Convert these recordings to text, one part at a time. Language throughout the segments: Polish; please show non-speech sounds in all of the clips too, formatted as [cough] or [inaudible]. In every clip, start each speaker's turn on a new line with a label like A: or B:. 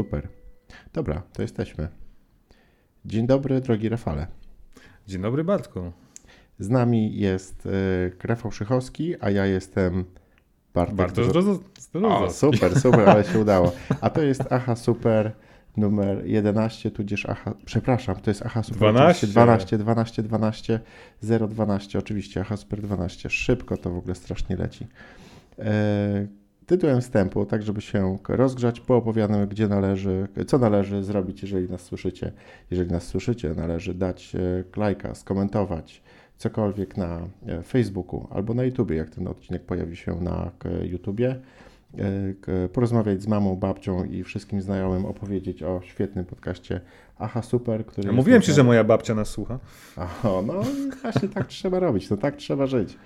A: Super. Dobra, to jesteśmy. Dzień dobry, drogi Rafale.
B: Dzień dobry, Bartku.
A: Z nami jest y, Rafał Szychowski, a ja jestem Bartek.
B: Bartosz Drozd-
A: O, super, super, ale się [laughs] udało. A to jest Aha Super numer 11, tudzież Aha, przepraszam, to jest Aha Super
B: 12.
A: 12, 12, 12, 012, oczywiście Aha Super 12. Szybko to w ogóle strasznie leci. E, tytułem wstępu, tak żeby się rozgrzać, poopowiadamy, gdzie należy, co należy zrobić, jeżeli nas słyszycie. Jeżeli nas słyszycie, należy dać e, lajka, skomentować cokolwiek na e, Facebooku albo na YouTubie, jak ten odcinek pojawi się na YouTubie. E, Porozmawiać z mamą, babcią i wszystkim znajomym, opowiedzieć o świetnym podcaście Aha Super, który.
B: Ja mówiłem ci,
A: na-
B: że moja babcia nas słucha.
A: o, no właśnie tak trzeba robić, no tak trzeba żyć.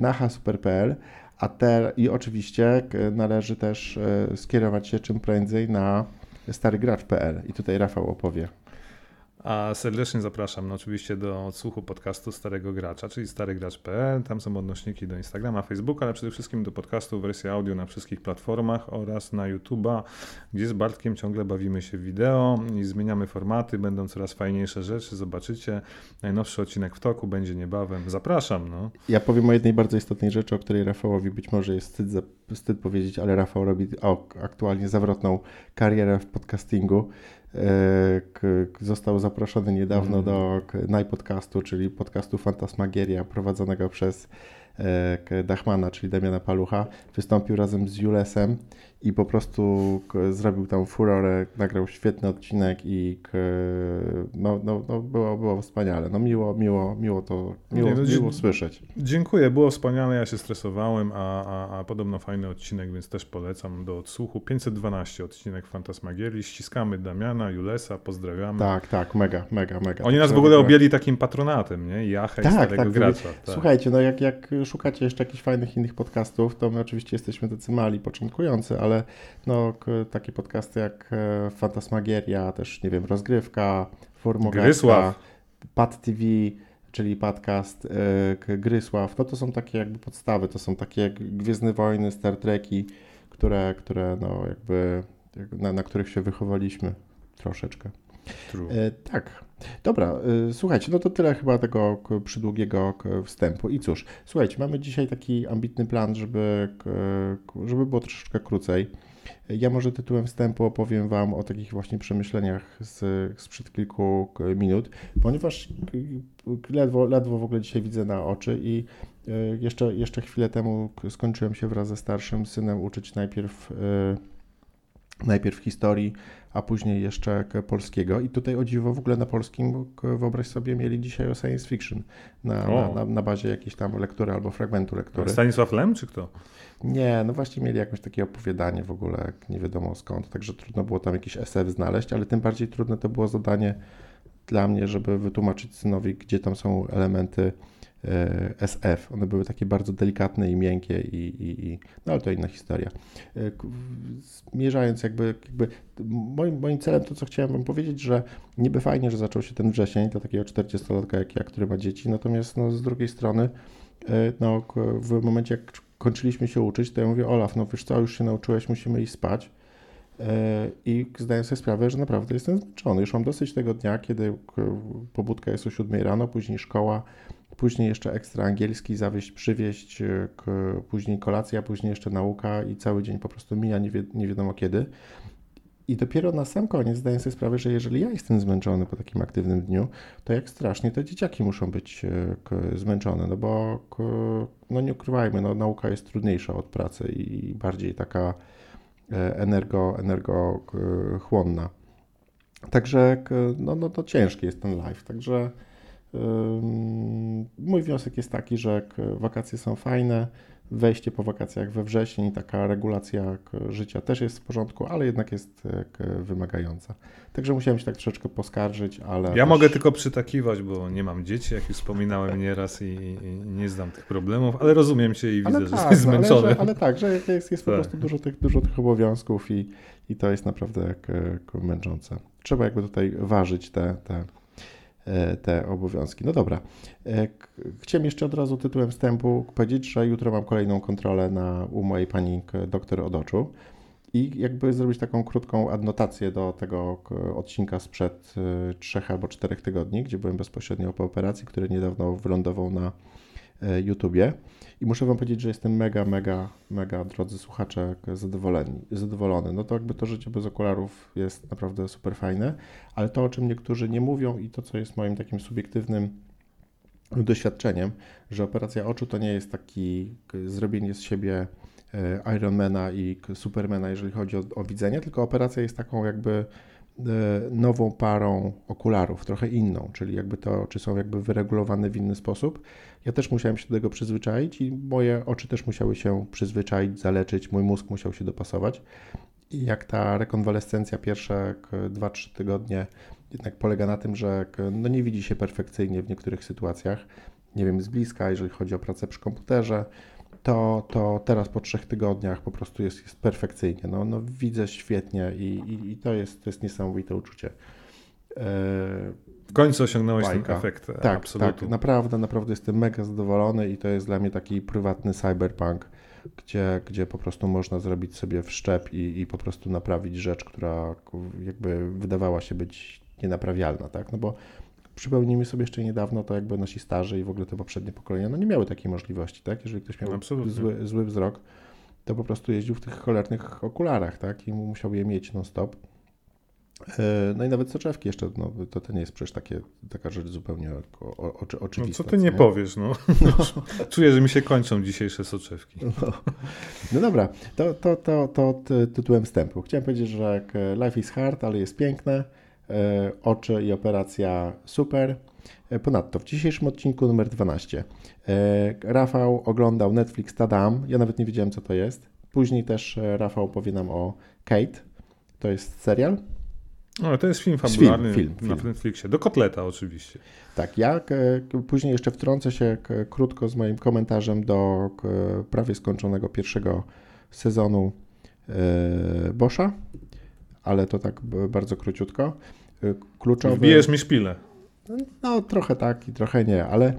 A: Na hasuper.pl, a te, i oczywiście należy też e, skierować się czym prędzej na starygracz.pl i tutaj Rafał opowie.
B: A serdecznie zapraszam no, oczywiście do odsłuchu podcastu Starego Gracza, czyli starygracz.pl. Tam są odnośniki do Instagrama, Facebooka, ale przede wszystkim do podcastu wersji audio na wszystkich platformach oraz na YouTube'a, gdzie z Bartkiem ciągle bawimy się wideo i zmieniamy formaty, będą coraz fajniejsze rzeczy, zobaczycie. Najnowszy odcinek w toku będzie niebawem. Zapraszam, no.
A: Ja powiem o jednej bardzo istotnej rzeczy, o której Rafałowi być może jest wstyd, wstyd powiedzieć, ale Rafał robi aktualnie zawrotną karierę w podcastingu. Został zaproszony niedawno
B: Mm.
A: do najpodcastu, czyli podcastu Fantasmagieria, prowadzonego przez e, Dachmana, czyli Damiana Palucha. Wystąpił razem z Julesem i po prostu zrobił tam furorę, nagrał świetny odcinek i no, no, no było, było wspaniale. No miło, miło, miło to miło,
B: Nie, no,
A: miło słyszeć.
B: Dziękuję, było wspaniale, ja się stresowałem, a, a, a podobno fajny odcinek, więc też polecam do odsłuchu. 512 odcinek Fantasmagierii, ściskamy Damiana, Julesa, pozdrawiamy.
A: Tak, tak, mega, mega, mega.
B: Oni
A: To
B: nas w ogóle objęli takim patronatem, nie? Jachę
A: Tak,
B: i starego
A: tak,
B: gracza. Tak.
A: Słuchajcie, no jak, jak szukacie jeszcze jakichś fajnych innych podcastów, to my oczywiście jesteśmy tacy mali, początkujący, ale no k- takie podcasty jak e, Fantasmagieria, też nie wiem, Rozgrywka, Formogatka. Pad TV, czyli podcast e, Grysław, no to są takie jakby podstawy, to są takie jak Gwiezdne Wojny, Star Treki, które, które no jakby, na, na których się wychowaliśmy troszeczkę.
B: True.
A: E, tak. Dobra, e, słuchajcie, no to tyle chyba tego przydługiego wstępu. I cóż, słuchajcie, mamy dzisiaj taki ambitny plan, żeby, żeby było troszeczkę krócej. Ja może tytułem wstępu opowiem Wam o takich właśnie przemyśleniach z, sprzed kilku minut, ponieważ ledwo, ledwo w ogóle dzisiaj widzę na oczy i e, jeszcze, jeszcze chwilę temu skończyłem się wraz ze starszym synem uczyć najpierw, najpierw historii, a później jeszcze polskiego. I tutaj o dziwo w ogóle na polskim, wyobraź sobie, mieli dzisiaj o science fiction na, na, na, na bazie jakiejś tam lektury albo fragmentu lektury.
B: Stanisław Lem, czy kto?
A: Nie, no właśnie mieli jakieś takie opowiadanie w ogóle, nie wiadomo skąd, także trudno było tam jakiś SF znaleźć, ale tym bardziej trudne to było zadanie dla mnie, żeby wytłumaczyć synowi, gdzie tam są elementy SF. One były takie bardzo delikatne i miękkie i, i, i no ale to inna historia. E, Zmierzając jakby, jakby moim, moim celem to, co chciałem wam powiedzieć, że niby fajnie, że zaczął się ten wrzesień dla takiego 40-latka jak ja, który ma dzieci, natomiast no, z drugiej strony e, no, w momencie jak kończyliśmy się uczyć, to ja mówię, Olaf, no wiesz co, już się nauczyłeś, musimy iść spać. E, I zdaję sobie sprawę, że naprawdę jestem zmęczony. Już mam dosyć tego dnia, kiedy pobudka jest o 7 rano, później szkoła, później jeszcze ekstra angielski, zawieźć, przywieźć, e, później kolacja, później jeszcze nauka i cały dzień po prostu mija nie, wi- nie wiadomo kiedy. I dopiero na sam koniec zdaję sobie sprawę, że jeżeli ja jestem zmęczony po takim aktywnym dniu, to jak strasznie te dzieciaki muszą być e, zmęczone, no bo no nie ukrywajmy, no, nauka jest trudniejsza od pracy i bardziej taka e, energo, energochłonna. Także no, no to ciężki jest ten live. Także mój wniosek jest taki, że wakacje są fajne, wejście po wakacjach we wrześniu, taka regulacja życia też jest w porządku, ale jednak jest e, wymagająca. Także musiałem się tak troszeczkę poskarżyć, ale.
B: Ja
A: też-
B: mogę tylko przytakiwać, bo nie mam dzieci, jak już wspominałem nieraz i, i nie znam tych problemów, ale rozumiem cię i widzę,
A: Ale
B: że
A: tak,
B: jesteś
A: no, ale,
B: zmęczony.
A: że, ale tak, że jest, jest po
B: Tak.
A: prostu dużo tych, dużo tych obowiązków i, i to jest naprawdę jak, jak męczące. Trzeba jakby tutaj ważyć te, te, te obowiązki. No dobra. E, Chciałem jeszcze od razu tytułem wstępu powiedzieć, że jutro mam kolejną kontrolę na, u mojej pani doktor od oczu. i jakby zrobić taką krótką adnotację do tego odcinka sprzed y, trzech albo czterech tygodni, gdzie byłem bezpośrednio po operacji, który niedawno wylądował na YouTubie. I muszę Wam powiedzieć, że jestem mega, mega, mega, drodzy słuchacze, zadowoleni, zadowolony. No to jakby to życie bez okularów jest naprawdę super fajne, ale to, o czym niektórzy nie mówią i to, co jest moim takim subiektywnym doświadczeniem, że operacja oczu to nie jest taki zrobienie z siebie e, Ironmana i Supermana, jeżeli chodzi o, o widzenie, tylko operacja jest taką jakby nową parą okularów, trochę inną, czyli jakby te oczy są jakby wyregulowane w inny sposób. Ja też musiałem się do tego przyzwyczaić i moje oczy też musiały się przyzwyczaić, zaleczyć, mój mózg musiał się dopasować. I jak ta rekonwalescencja pierwsze 2-3 tygodnie jednak polega na tym, że no nie widzi się perfekcyjnie w niektórych sytuacjach, nie wiem, z bliska, jeżeli chodzi o pracę przy komputerze, to, to teraz po trzech tygodniach po prostu jest, jest perfekcyjnie. No, no widzę świetnie i, i, i to, jest, to jest niesamowite uczucie.
B: E, w końcu osiągnąłeś Bajka. ten efekt. E,
A: tak, tak, naprawdę, naprawdę jestem mega zadowolony i to jest dla mnie taki prywatny cyberpunk, gdzie, gdzie po prostu można zrobić sobie wszczep i, i po prostu naprawić rzecz, która jakby wydawała się być nienaprawialna, tak? No bo przypomnijmy sobie jeszcze niedawno, to jakby nasi starzy i w ogóle te poprzednie pokolenia, no nie miały takiej możliwości, tak? Jeżeli ktoś miał zły, zły wzrok, to po prostu jeździł w tych cholernych okularach, tak? I musiał je mieć non-stop. E, no i nawet soczewki jeszcze, no, to, to nie jest przecież takie, taka rzecz zupełnie o, o, oczywista.
B: No co ty nie, nie? powiesz, no. [laughs] no. [laughs] Czuję, że mi się kończą dzisiejsze soczewki.
A: No, no dobra, to, to, to, to tytułem wstępu. Chciałem powiedzieć, że life is hard, ale jest piękne. E, oczy i operacja super. E, ponadto w dzisiejszym odcinku numer 12 e, Rafał oglądał Netflix Tadam. Ja nawet nie wiedziałem, co to jest. Później też Rafał powie nam o Kate. To jest serial.
B: No, to jest film fabularny film, film, na film. Netflixie. Do kotleta oczywiście.
A: Tak, ja później jeszcze wtrącę się krótko z moim komentarzem do prawie skończonego pierwszego sezonu Boscha ale to tak bardzo króciutko.
B: Y, kluczowy... Wbijesz mi szpilę.
A: No, trochę tak i trochę nie, ale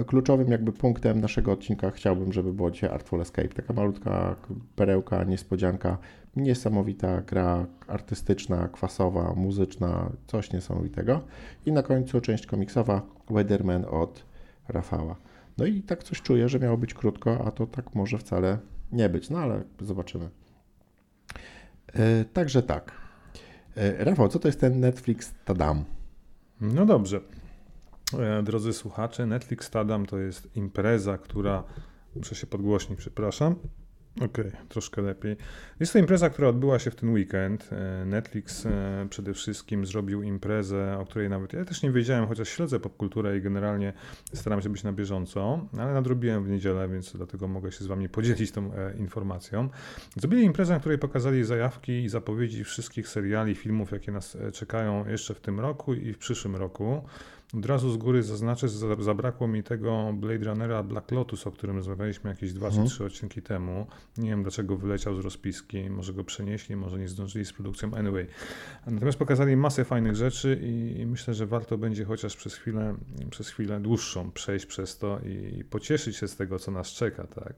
A: y, kluczowym jakby punktem naszego odcinka chciałbym, żeby było dzisiaj Artful Escape. Taka malutka perełka, niespodzianka, niesamowita gra artystyczna, kwasowa, muzyczna, coś niesamowitego. I na końcu część komiksowa Weatherman od Rafała. No i tak coś czuję, że miało być krótko, a to tak może wcale nie być, no ale zobaczymy. E, także tak. E, Rafał, co to jest ten Netflix Tadam?
B: No dobrze. E, drodzy słuchacze, Netflix Tadam to jest impreza, która. Muszę się podgłośnić, przepraszam. Okej, okay, troszkę lepiej. Jest to impreza, która odbyła się w ten weekend. E, Netflix e, przede wszystkim zrobił imprezę, o której nawet ja też nie wiedziałem, chociaż śledzę popkulturę i generalnie staram się być na bieżąco, ale nadrobiłem w niedzielę, więc dlatego mogę się z Wami podzielić tą e, informacją. Zrobili imprezę, na której pokazali zajawki i zapowiedzi wszystkich seriali, filmów, jakie nas czekają jeszcze w tym roku i w przyszłym roku. Od razu z góry zaznaczę, że zabrakło mi tego Blade Runnera Black Lotus, o którym rozmawialiśmy jakieś dwa mhm. czy trzy odcinki temu. Nie wiem dlaczego wyleciał z rozpiski, może go przenieśli, może nie zdążyli z produkcją. Anyway. Natomiast pokazali masę fajnych rzeczy i, i myślę, że warto będzie chociaż przez chwilę, przez chwilę dłuższą przejść przez to i, i pocieszyć się z tego, co nas czeka. Tak?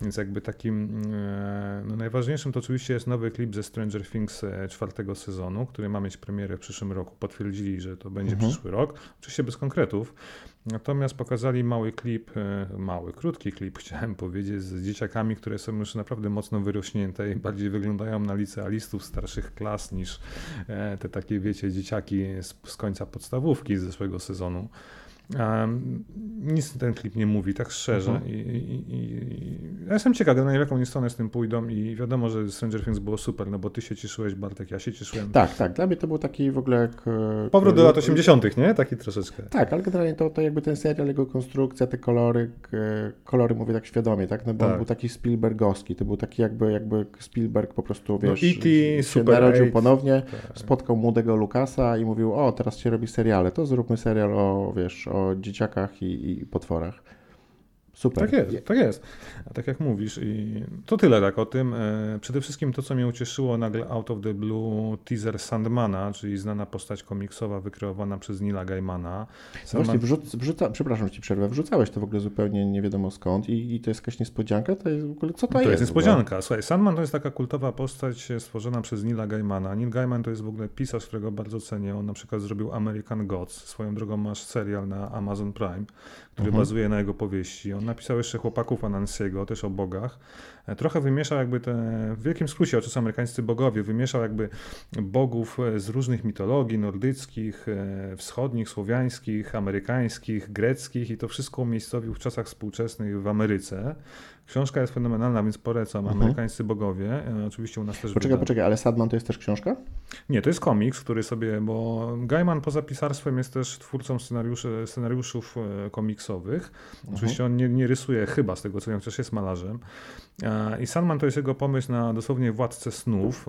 B: Więc jakby takim e, no najważniejszym to oczywiście jest nowy klip ze Stranger Things e, czwartego sezonu, który ma mieć premierę w przyszłym roku. Potwierdzili, że to będzie mhm. przyszły rok oczywiście bez konkretów. Natomiast pokazali mały klip, e, mały, krótki klip, [laughs] chciałem powiedzieć, z dzieciakami, które są już naprawdę mocno wyrośnięte i bardziej wyglądają na licealistów starszych klas niż e, te takie, wiecie, dzieciaki z, z końca podstawówki z zeszłego sezonu. Um, nic ten klip nie mówi, tak szczerze. Mhm. I, i, i, ja jestem ciekaw, na jaką oni stronę z tym pójdą i wiadomo, że Stranger Things było super, no bo ty się cieszyłeś, Bartek, ja się cieszyłem.
A: Tak, tak. Dla mnie to był taki w ogóle... Jak,
B: Powrót do lat 80., nie? Taki troszeczkę.
A: Tak, ale generalnie to, to jakby ten serial, jego konstrukcja, te kolory, kolory mówię tak świadomie, tak? No bo tak. on był taki Spielbergowski, to był taki jakby, jakby Spielberg po prostu, no, wiesz, no,
B: E.T.,
A: się narodził 8. ponownie, tak. spotkał młodego Lukasa i mówił, o, teraz się robi seriale, to zróbmy serial o, wiesz, o dzieciakach i, i potworach. Super.
B: Tak jest, tak jest. A tak jak mówisz i to tyle tak o tym. E, przede wszystkim to, co mnie ucieszyło nagle out of the blue teaser Sandmana, czyli znana postać komiksowa wykreowana przez Nila Gaimana.
A: Sandman... Właśnie wrzuc, wrzuca, przepraszam ci przerwę, wrzucałeś to w ogóle zupełnie nie wiadomo skąd i, i to jest jakaś niespodzianka? To jest w ogóle, co to,
B: to jest?
A: To jest
B: niespodzianka. Słuchaj, Sandman to jest taka kultowa postać stworzona przez Nila Gaimana. Neil Gaiman to jest w ogóle pisarz, którego bardzo cenię. On na przykład zrobił American Gods. Swoją drogą masz serial na Amazon Prime, który mhm. bazuje na jego powieści. On napisał jeszcze Chłopaków Anansiego, też o bogach. E, trochę wymieszał jakby te, w wielkim skrócie, oczywiście amerykańscy bogowie, wymieszał jakby bogów e, z różnych mitologii nordyckich, e, wschodnich, słowiańskich, amerykańskich, greckich i to wszystko umiejscowił w czasach współczesnych w Ameryce. Książka jest fenomenalna, więc polecam. Mhm. Amerykańscy bogowie. E, oczywiście u nas też.
A: Poczekaj, poczekaj, ale Sadman to jest też książka?
B: Nie, to jest komiks, który sobie, bo Gaiman poza pisarstwem jest też twórcą scenariuszy, scenariuszów e, komiksowych. Mhm. Oczywiście on nie, nie, rysuje chyba z tego co wiem, chociaż jest malarzem. E, I Sandman to jest jego pomysł na dosłownie władcę snów.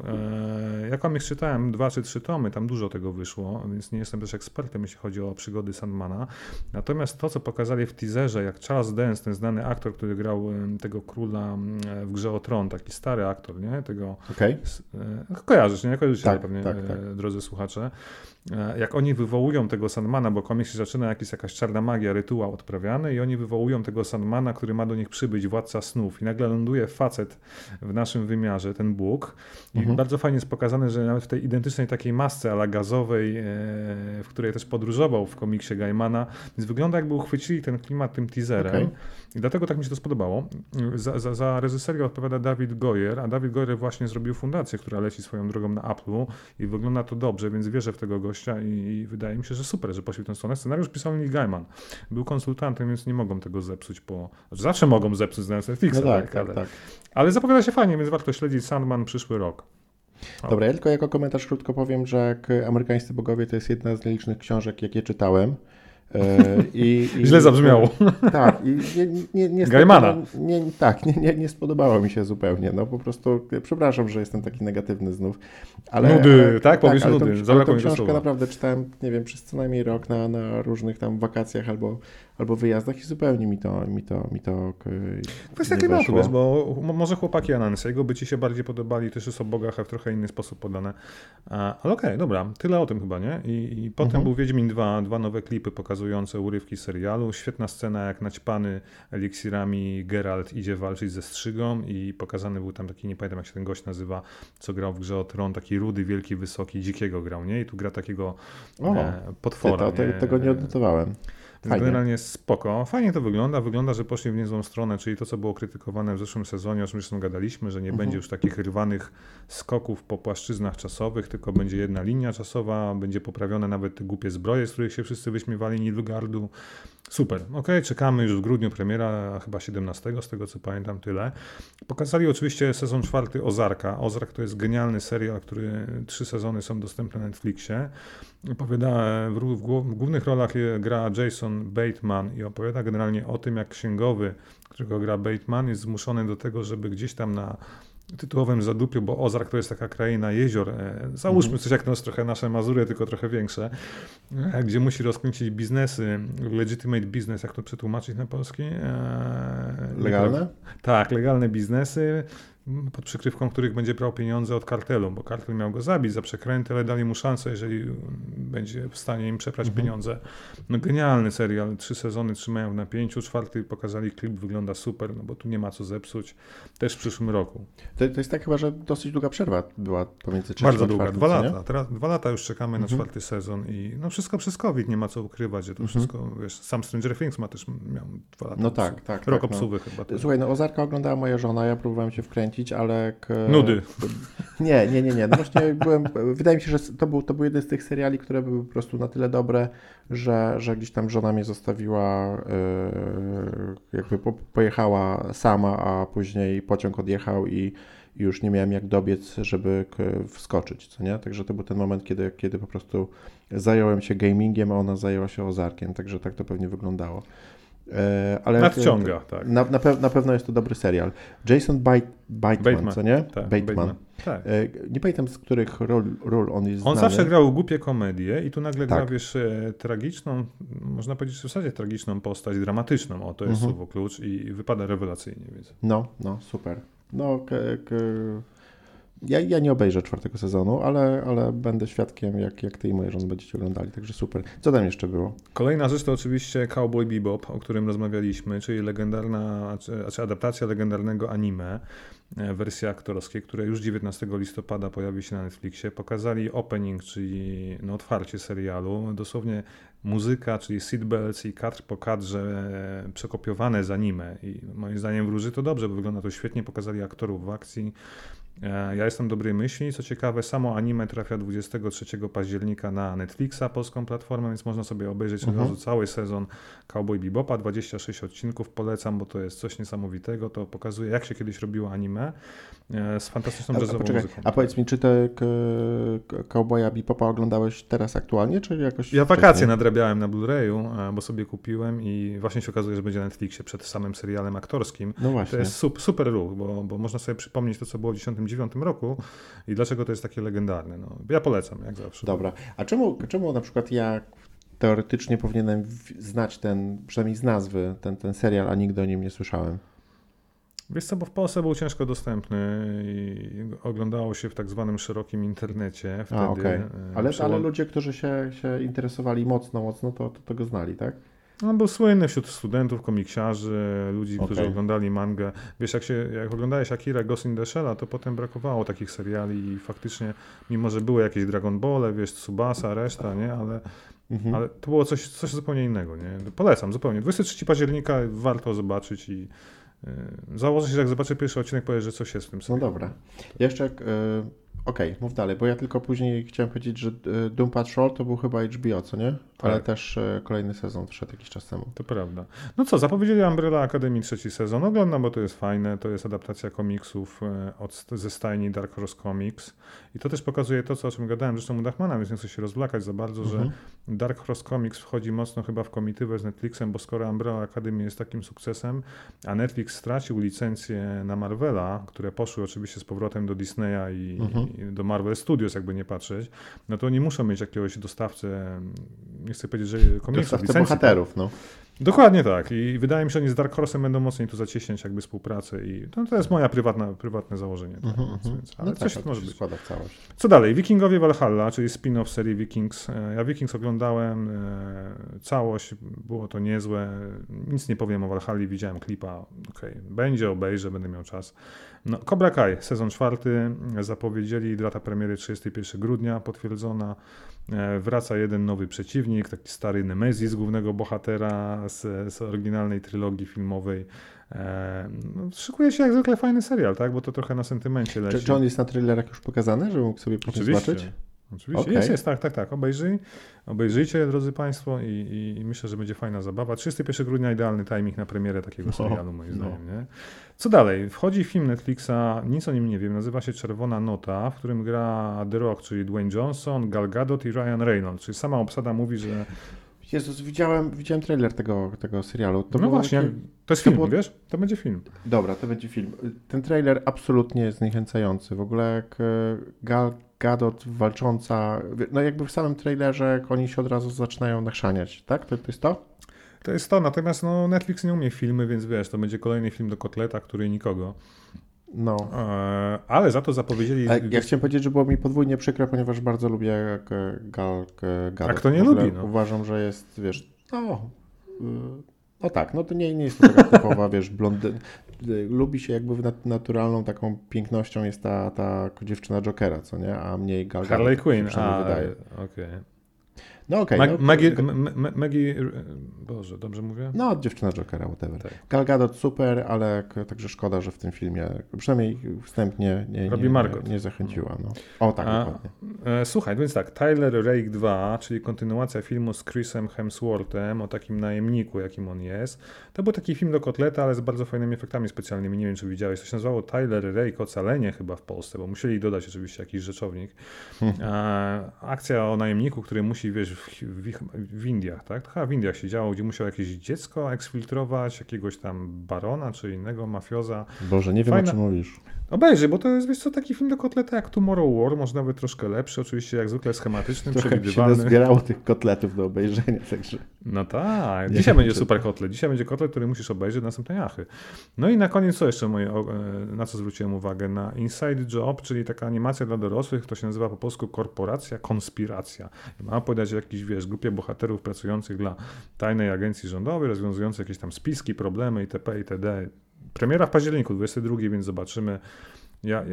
B: Ja komiks czytałem dwa czy trzy tomy, tam dużo tego wyszło, więc nie jestem też ekspertem, jeśli chodzi o przygody Sandmana. Natomiast to, co pokazali w teaserze, jak Charles Dance, ten znany aktor, który grał tego tego króla mm, w grze o tron, taki stary aktor, nie? Tego,
A: okay.
B: E, kojarzysz, nie? Kojarzysz
A: tak,
B: pewnie,
A: tak, tak.
B: E, drodzy słuchacze. E, jak oni wywołują tego Sandmana, bo komiks się zaczyna jakiś, jakaś czarna magia, rytuał odprawiany i oni wywołują tego Sandmana, który ma do nich przybyć, władca snów i nagle ląduje facet w naszym wymiarze, ten Bóg i mhm. bardzo fajnie jest pokazane, że nawet w tej identycznej takiej masce, ale gazowej, w której też podróżował w komiksie Gaimana, więc wygląda jakby uchwycili ten klimat tym teaserem okay. I dlatego tak mi się to spodobało. Za, za, za reżyserię odpowiada Dawid Goyer, a Dawid Goyer właśnie zrobił fundację, która leci swoją drogą na Apple'u i wygląda to dobrze, więc wierzę w tego gościa i, i wydaje mi się, że super, że poszli w tę stronę. Scenariusz pisał Neil Gaiman. Był konsultantem, więc nie mogą tego zepsuć po... Znaczy zawsze mogą zepsuć znając Netflixa, no tak, tak, ale, tak. ale zapowiada się fajnie, więc warto śledzić Sandman przyszły rok.
A: Dobra, ja tylko jako komentarz krótko powiem, że jak Amerykańscy Bogowie to jest jedna z nielicznych książek, jakie czytałem.
B: E, I, i, Źle zabrzmiało.
A: Tak, i nie, nie, nie,
B: Gaimana.
A: Nie, tak, nie, nie, nie spodobało mi się zupełnie. No po prostu, przepraszam, że jestem taki negatywny znów.
B: Ale, nudy, ale, tak? Powiesz
A: tak,
B: nudy.
A: Ale tą, książkę naprawdę czytałem, nie wiem, przez co najmniej rok na, na różnych tam wakacjach albo, albo wyjazdach i zupełnie mi to mi to, mi to
B: Kwestia klimatu, bo może chłopaki Anansiego by ci się bardziej podobali, też jest o bogach, a w trochę inny sposób podane. Ale okej, okay, dobra, tyle o tym chyba, nie? I, i potem mhm. był Wiedźmin 2, dwa nowe klipy pokazują pokazujące urywki serialu. Świetna scena, jak naćpany eliksirami Geralt idzie walczyć ze strzygą i pokazany był tam taki, nie pamiętam jak się ten gość nazywa, co grał w grze o Tron, taki rudy, wielki, wysoki, dzikiego grał, nie? I tu gra takiego o, e, potwora.
A: Ty, to,
B: nie?
A: Tego nie odnotowałem.
B: Fajnie. Generalnie spoko. Fajnie to wygląda. Wygląda, że poszli w niezłą stronę, czyli to, co było krytykowane w zeszłym sezonie, o czym zresztą gadaliśmy, że nie mhm. będzie już takich rwanych skoków po płaszczyznach czasowych, tylko będzie jedna linia czasowa, będzie poprawione nawet te głupie zbroje, z których się wszyscy wyśmiewali Nilfgaardu. Super. Ok, czekamy już w grudniu premiera, chyba 17, z tego co pamiętam, tyle. Pokazali oczywiście sezon czwarty Ozarka. Ozark to jest genialny serial, który trzy sezony są dostępne na Netflixie. Opowiada, w, w, w głównych rolach gra Jason Bateman i opowiada generalnie o tym, jak księgowy, którego gra Bateman, jest zmuszony do tego, żeby gdzieś tam na tytułowym zadupiu, bo Ozark to jest taka kraina jezior. E, załóżmy coś jak nos, trochę nasze Mazury, tylko trochę większe, e, gdzie musi rozkręcić biznesy, legitimate business, jak to przetłumaczyć na polski? E,
A: legalne?
B: Tak, legalne biznesy pod przykrywką których będzie brał pieniądze od kartelu, bo kartel miał go zabić za przekręty, ale dali mu szansę, jeżeli będzie w stanie im przeprać mhm. pieniądze. No genialny serial, trzy sezony trzymają w napięciu, czwarty pokazali klip, wygląda super, no bo tu nie ma co zepsuć, też w przyszłym roku.
A: To, to jest tak chyba, że dosyć długa przerwa była pomiędzy trzecim
B: Bardzo długa, dwa lata, teraz dwa lata już czekamy mhm. na czwarty sezon i no wszystko przez COVID, nie ma co ukrywać, że to mhm. wszystko, wiesz, sam Stranger Things ma też, miał dwa lata.
A: No tak, tak.
B: Rok
A: tak,
B: obsuwy no. chyba.
A: Słuchaj, no Ozarka oglądała moja żona, ja próbowałem się wkręcić ale...
B: Nudy. [laughs]
A: Nie, nie, nie, nie. No właśnie [laughs] byłem, wydaje mi się, że to był, to był jeden z tych seriali, które były po prostu na tyle dobre, że, że gdzieś tam żona mnie zostawiła, yy, jakby po, pojechała sama, a później pociąg odjechał i już nie miałem jak dobiec, żeby wskoczyć, co nie? Także to był ten moment, kiedy, kiedy po prostu zająłem się gamingiem, a ona zajęła się ozarkiem, także tak to pewnie wyglądało.
B: E, ale Nadciąga, tak.
A: Na, na, pe na, pewno jest to dobry serial. Jason Bateman, Bateman, co nie?
B: Tak, Bateman. Bateman. Tak.
A: E, Nie pamiętam z których ról, ról on jest
B: On
A: znany.
B: zawsze grał głupie komedie i tu nagle gra,
A: Tak.
B: wiesz, e, tragiczną, można powiedzieć w zasadzie tragiczną postać, dramatyczną, o to jest
A: Mhm.
B: słowo klucz i wypada rewelacyjnie, więc
A: No, no, super. No, ja, ja nie obejrzę czwartego sezonu, ale, ale będę świadkiem, jak, jak ty i moja żona będziecie oglądali, także super. Co tam jeszcze było?
B: Kolejna rzecz to oczywiście Cowboy Bebop, o którym rozmawialiśmy, czyli legendarna, czy, znaczy adaptacja legendarnego anime, e, wersje aktorskie, które już 19 listopada pojawi się na Netflixie. Pokazali opening, czyli no, otwarcie serialu. Dosłownie muzyka, czyli seatbelts i kadr po kadrze e, przekopiowane z anime. I moim zdaniem wróży to dobrze, bo wygląda to świetnie. Pokazali aktorów w akcji. E, Ja jestem dobrej myśli. Co ciekawe, samo anime trafia 23 października na Netflixa, polską platformę, więc można sobie obejrzeć od
A: Mhm.
B: razu cały sezon Cowboy Bebopa. 26 odcinków polecam, bo to jest coś niesamowitego. To pokazuje, jak się kiedyś robiło anime z fantastyczną
A: A, a,
B: jazzową
A: poczekaj,
B: muzyką.
A: a powiedz mi, czy te Cowboya Bepopa oglądałeś teraz aktualnie, czy jakoś
B: Ja wakacje
A: wcześniej?
B: nadrabiałem na Blu-rayu, e, bo sobie kupiłem i właśnie się okazuje, że będzie na Netflixie przed samym serialem aktorskim.
A: No
B: To
A: właśnie.
B: jest sup, super ruch, bo, bo można sobie przypomnieć to, co było w 1999 roku i dlaczego to jest takie legendarne. No, ja polecam, jak zawsze.
A: Dobra. A czemu, czemu na przykład ja teoretycznie powinienem znać ten, przynajmniej z nazwy, ten, ten serial, a nigdy o nim nie słyszałem?
B: Wiesz co, bo w Polsce był ciężko dostępny i oglądało się w tak zwanym szerokim internecie wtedy.
A: A, okej.
B: e,
A: Ale,
B: przełom-
A: ale ludzie, którzy się, się interesowali mocno, mocno, to, to, to go znali, tak?
B: On był słynny wśród studentów, komiksiarzy, ludzi, którzy
A: Okej.
B: oglądali mangę. Wiesz, jak, się, jak oglądałeś Akira Ghost in the Shell'a, to potem brakowało takich seriali i faktycznie, mimo że były jakieś Dragon Ball, wiesz, Tsubasa, reszta, nie, ale,
A: Mhm.
B: ale to było coś, coś zupełnie innego, nie. Polecam zupełnie. 23 października warto zobaczyć i założę się, że jak zobaczę pierwszy odcinek, powiem, że coś jest w tym
A: No dobra. Jeszcze, y, okej, mów dalej, bo ja tylko później chciałem powiedzieć, że y, Doom Patrol to był chyba HBO, co nie? Ale
B: Tak.
A: też y, kolejny sezon wszedł jakiś czas temu.
B: To prawda. No co, zapowiedzieli Umbrella Academy trzeci sezon. Oglądam, bo to jest fajne. To jest adaptacja komiksów e, od, ze stajni Dark Horse Comics. I to też pokazuje to, co, o czym gadałem zresztą u Dachmana, więc nie chcę się rozwlakać za bardzo,
A: Mhm.
B: że Dark Horse Comics wchodzi mocno chyba w komitywę z Netflixem, bo skoro Umbrella Academy jest takim sukcesem, a Netflix stracił licencje na Marvela, które poszły oczywiście z powrotem do Disneya i,
A: Mhm.
B: i do Marvel Studios, jakby nie patrzeć, no to oni muszą mieć jakiegoś dostawcę, nie chcę powiedzieć, że komiksów, licencji,
A: bohaterów, no.
B: Dokładnie tak. I wydaje mi się, że oni z Dark Horse'em będą mocniej tu zacieśniać jakby współpracę i to, to jest moja prywatna, prywatne założenie. Tak,
A: Mhm,
B: więc,
A: mhm.
B: więc, ale
A: no
B: coś
A: tak,
B: może być.
A: całość.
B: Co dalej? Wikingowie Valhalla, czyli spin-off serii Vikings. E, Ja Vikings oglądałem e, całość, było to niezłe. Nic nie powiem o Valhalli, widziałem klipa. Okej, będzie, obejrzę, będę miał czas. No, Cobra Kai, sezon czwarty, zapowiedzieli, data premiery 31 grudnia, potwierdzona. E, Wraca jeden nowy przeciwnik, taki stary Nemezis głównego bohatera z, z oryginalnej trylogii filmowej. E, No, szykuje się jak zwykle fajny serial, tak? Bo to trochę na sentymencie leci.
A: Czy, czy on jest na trailerach już pokazany, żeby mógł sobie
B: Oczywiście.
A: zobaczyć?
B: Oczywiście.
A: Okej.
B: Jest, jest, tak, tak, tak. Obejrzyj, obejrzyjcie, drodzy Państwo, i, i, i myślę, że będzie fajna zabawa. 31 grudnia idealny timing na premierę takiego
A: No,
B: serialu, moim
A: no.
B: zdaniem. Nie? Co dalej? Wchodzi film Netflixa, nic o nim nie wiem, nazywa się Czerwona Nota, w którym gra The Rock, czyli Dwayne Johnson, Gal Gadot i Ryan Reynolds. Czyli sama obsada mówi, że.
A: Jezus, widziałem, widziałem trailer tego, tego serialu. To
B: no właśnie,
A: takie-
B: to jest
A: to
B: film,
A: było-
B: wiesz? To będzie film.
A: Dobra, to będzie film. Ten trailer absolutnie jest zniechęcający. W ogóle jak e, Gal Gadot walcząca, no jakby w samym trailerze oni się od razu zaczynają nachrzaniać, tak? To, to jest to?
B: To jest to, natomiast no, Netflix nie umie filmy, więc wiesz, to będzie kolejny film do kotleta, który nikogo.
A: No.
B: Eee, ale za to zapowiedzieli.
A: A ja chciałem powiedzieć, że było mi podwójnie przykro, ponieważ bardzo lubię jak e, Gal e, Gadot.
B: A kto nie lubi, no?
A: Uważam, że jest, wiesz, no... No tak, no to nie, nie jest to taka [laughs] typowa, wiesz, blondyn. Lubi się jakby nat- naturalną taką pięknością jest ta, ta dziewczyna Jokera, co nie? A mniej Gal Gadot,
B: Harley
A: tak
B: Quinn, a,
A: wydaje.
B: okej.
A: No okej.
B: Mag-
A: no,
B: Maggie, Maggie, Boże, dobrze mówię?
A: No, dziewczyna Jokera, whatever.
B: Tak.
A: Gal Gadot super, ale także szkoda, że w tym filmie, przynajmniej wstępnie nie, nie,
B: Robi
A: nie, nie zachęciła. No. O tak,
B: A-
A: dokładnie.
B: E, Słuchaj, więc tak, Tyler Rake 2, czyli kontynuacja filmu z Chrisem Hemsworthem o takim najemniku, jakim on jest. To był taki film do kotleta, ale z bardzo fajnymi efektami specjalnymi. Nie wiem, czy widziałeś. To się nazywało Tyler Rake Ocalenie chyba w Polsce, bo musieli dodać oczywiście jakiś rzeczownik. [laughs] E, akcja o najemniku, który musi, wiesz, w, w, w Indiach, tak? Chyba w Indiach się działo, gdzie musiał jakieś dziecko eksfiltrować, jakiegoś tam barona czy innego mafioza.
A: Boże, nie wiem Fajna... o czym mówisz.
B: Obejrzyj, bo to jest wiesz co, taki film do kotleta jak Tomorrow War, może nawet troszkę lepszy, oczywiście jak zwykle schematyczny,
A: Trochę przewidywalny. się zbierało tych kotletów do obejrzenia, także...
B: No tak, dzisiaj będzie super kotlet, dzisiaj będzie kotlet, który musisz obejrzeć następnej jachy. No i na koniec co jeszcze moje, e, na co zwróciłem uwagę? Na Inside Job, czyli taka animacja dla dorosłych, to się nazywa po polsku Korporacja Konspiracja. Ma opowiadać o jakiejś, wiesz, grupie bohaterów pracujących dla tajnej agencji rządowej, rozwiązujących jakieś tam spiski, problemy itp. itd. Premiera w październiku, 22, więc zobaczymy. Ja,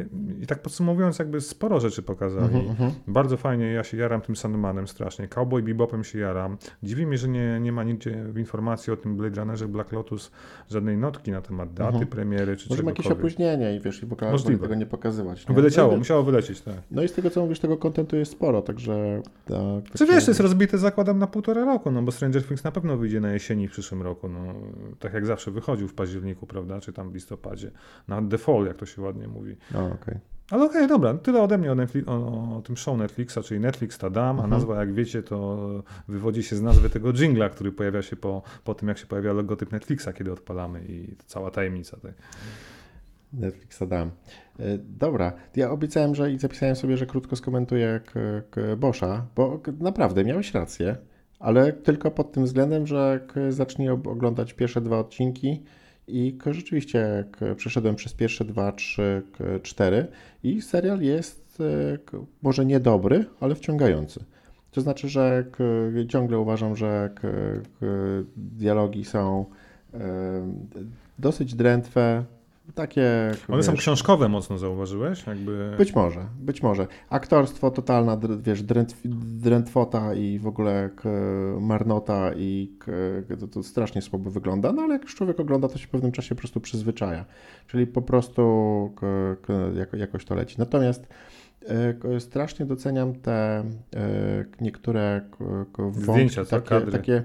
B: I tak podsumowując, jakby sporo rzeczy pokazali. Uh -huh. Bardzo fajnie, ja się jaram tym Sandmanem strasznie. Cowboy Bebopem się jaram. Dziwi mnie, że nie, nie ma nigdzie w informacji o tym Blade Runnerze Black Lotus żadnej notki na temat daty uh -huh. premiery czy
A: Może ma jakieś opóźnienie i wiesz, i Możliwe. tego nie pokazywać. Nie?
B: Wyleciało, no, musiało wylecieć, tak.
A: No i z tego co mówisz, tego kontentu jest sporo, także...
B: Tak, Czy wiesz, to jest rozbite zakładam na półtora roku, no bo Stranger Things na pewno wyjdzie na jesieni w przyszłym roku, no tak jak zawsze wychodził w październiku, prawda, czy tam w listopadzie. Na default, jak to się ładnie mówi.
A: Okay.
B: Ale okej, okay, dobra, tyle ode mnie o, Netflix, o, o, tym show Netflixa, czyli Netflix Tadam, mhm. a nazwa, jak wiecie, to wywodzi się z nazwy tego jingla, który pojawia się po, po tym, jak się pojawia logotyp Netflixa, kiedy odpalamy i cała tajemnica. Tej.
A: Netflixa dam. E, dobra, ja obiecałem, że i zapisałem sobie, że krótko skomentuję Boscha, bo naprawdę miałeś rację, ale tylko pod tym względem, że zacznij oglądać pierwsze dwa odcinki, i rzeczywiście jak przeszedłem przez pierwsze dwa, trzy, cztery i serial jest e, może niedobry, ale wciągający. To znaczy, że ciągle uważam, że dialogi są e, dosyć drętwe, takie.
B: One wiesz, są książkowe mocno, zauważyłeś? Jakby...
A: Być może, być może. Aktorstwo totalna, wiesz, drętw, drętwota i w ogóle marnota i to, to, strasznie słabo wygląda, no ale jak już człowiek ogląda, to się w pewnym czasie po prostu przyzwyczaja. Czyli po prostu jakoś to leci. Natomiast e, strasznie doceniam te e, niektóre
B: wątki, Zdjęcia, co?
A: takie, takie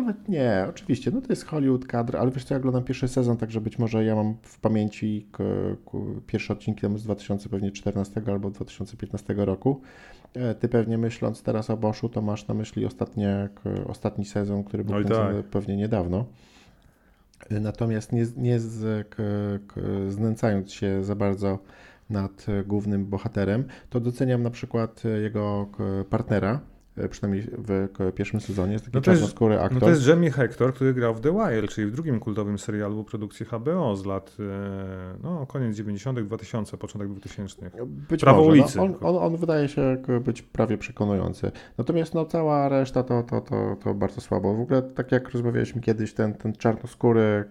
A: nawet nie, oczywiście, no to jest Hollywood kadr, ale wiesz co, ja oglądam pierwszy sezon, także być może ja mam w pamięci k, k, pierwsze odcinki tam z 2014 albo 2015 roku. E, ty pewnie myśląc teraz o Boschu, to masz na myśli ostatnie, k, ostatni sezon, który był no tak. pewnie niedawno. E, natomiast nie, nie z, znęcając się za bardzo nad głównym bohaterem, to doceniam na przykład jego partnera, E, przynajmniej w pierwszym sezonie, jest taki no czarnoskóry aktor.
B: No to jest Jamie Hector, który grał w The Wire, czyli w drugim kultowym serialu produkcji HBO z lat e, no, koniec 90., 2000, początek 2000.
A: Być Prawo może. No, ulicy. No, on, on, on, wydaje się być prawie przekonujący. Natomiast no, cała reszta to, to, to, to bardzo słabo. W ogóle tak jak rozmawialiśmy kiedyś, ten, ten czarnoskóry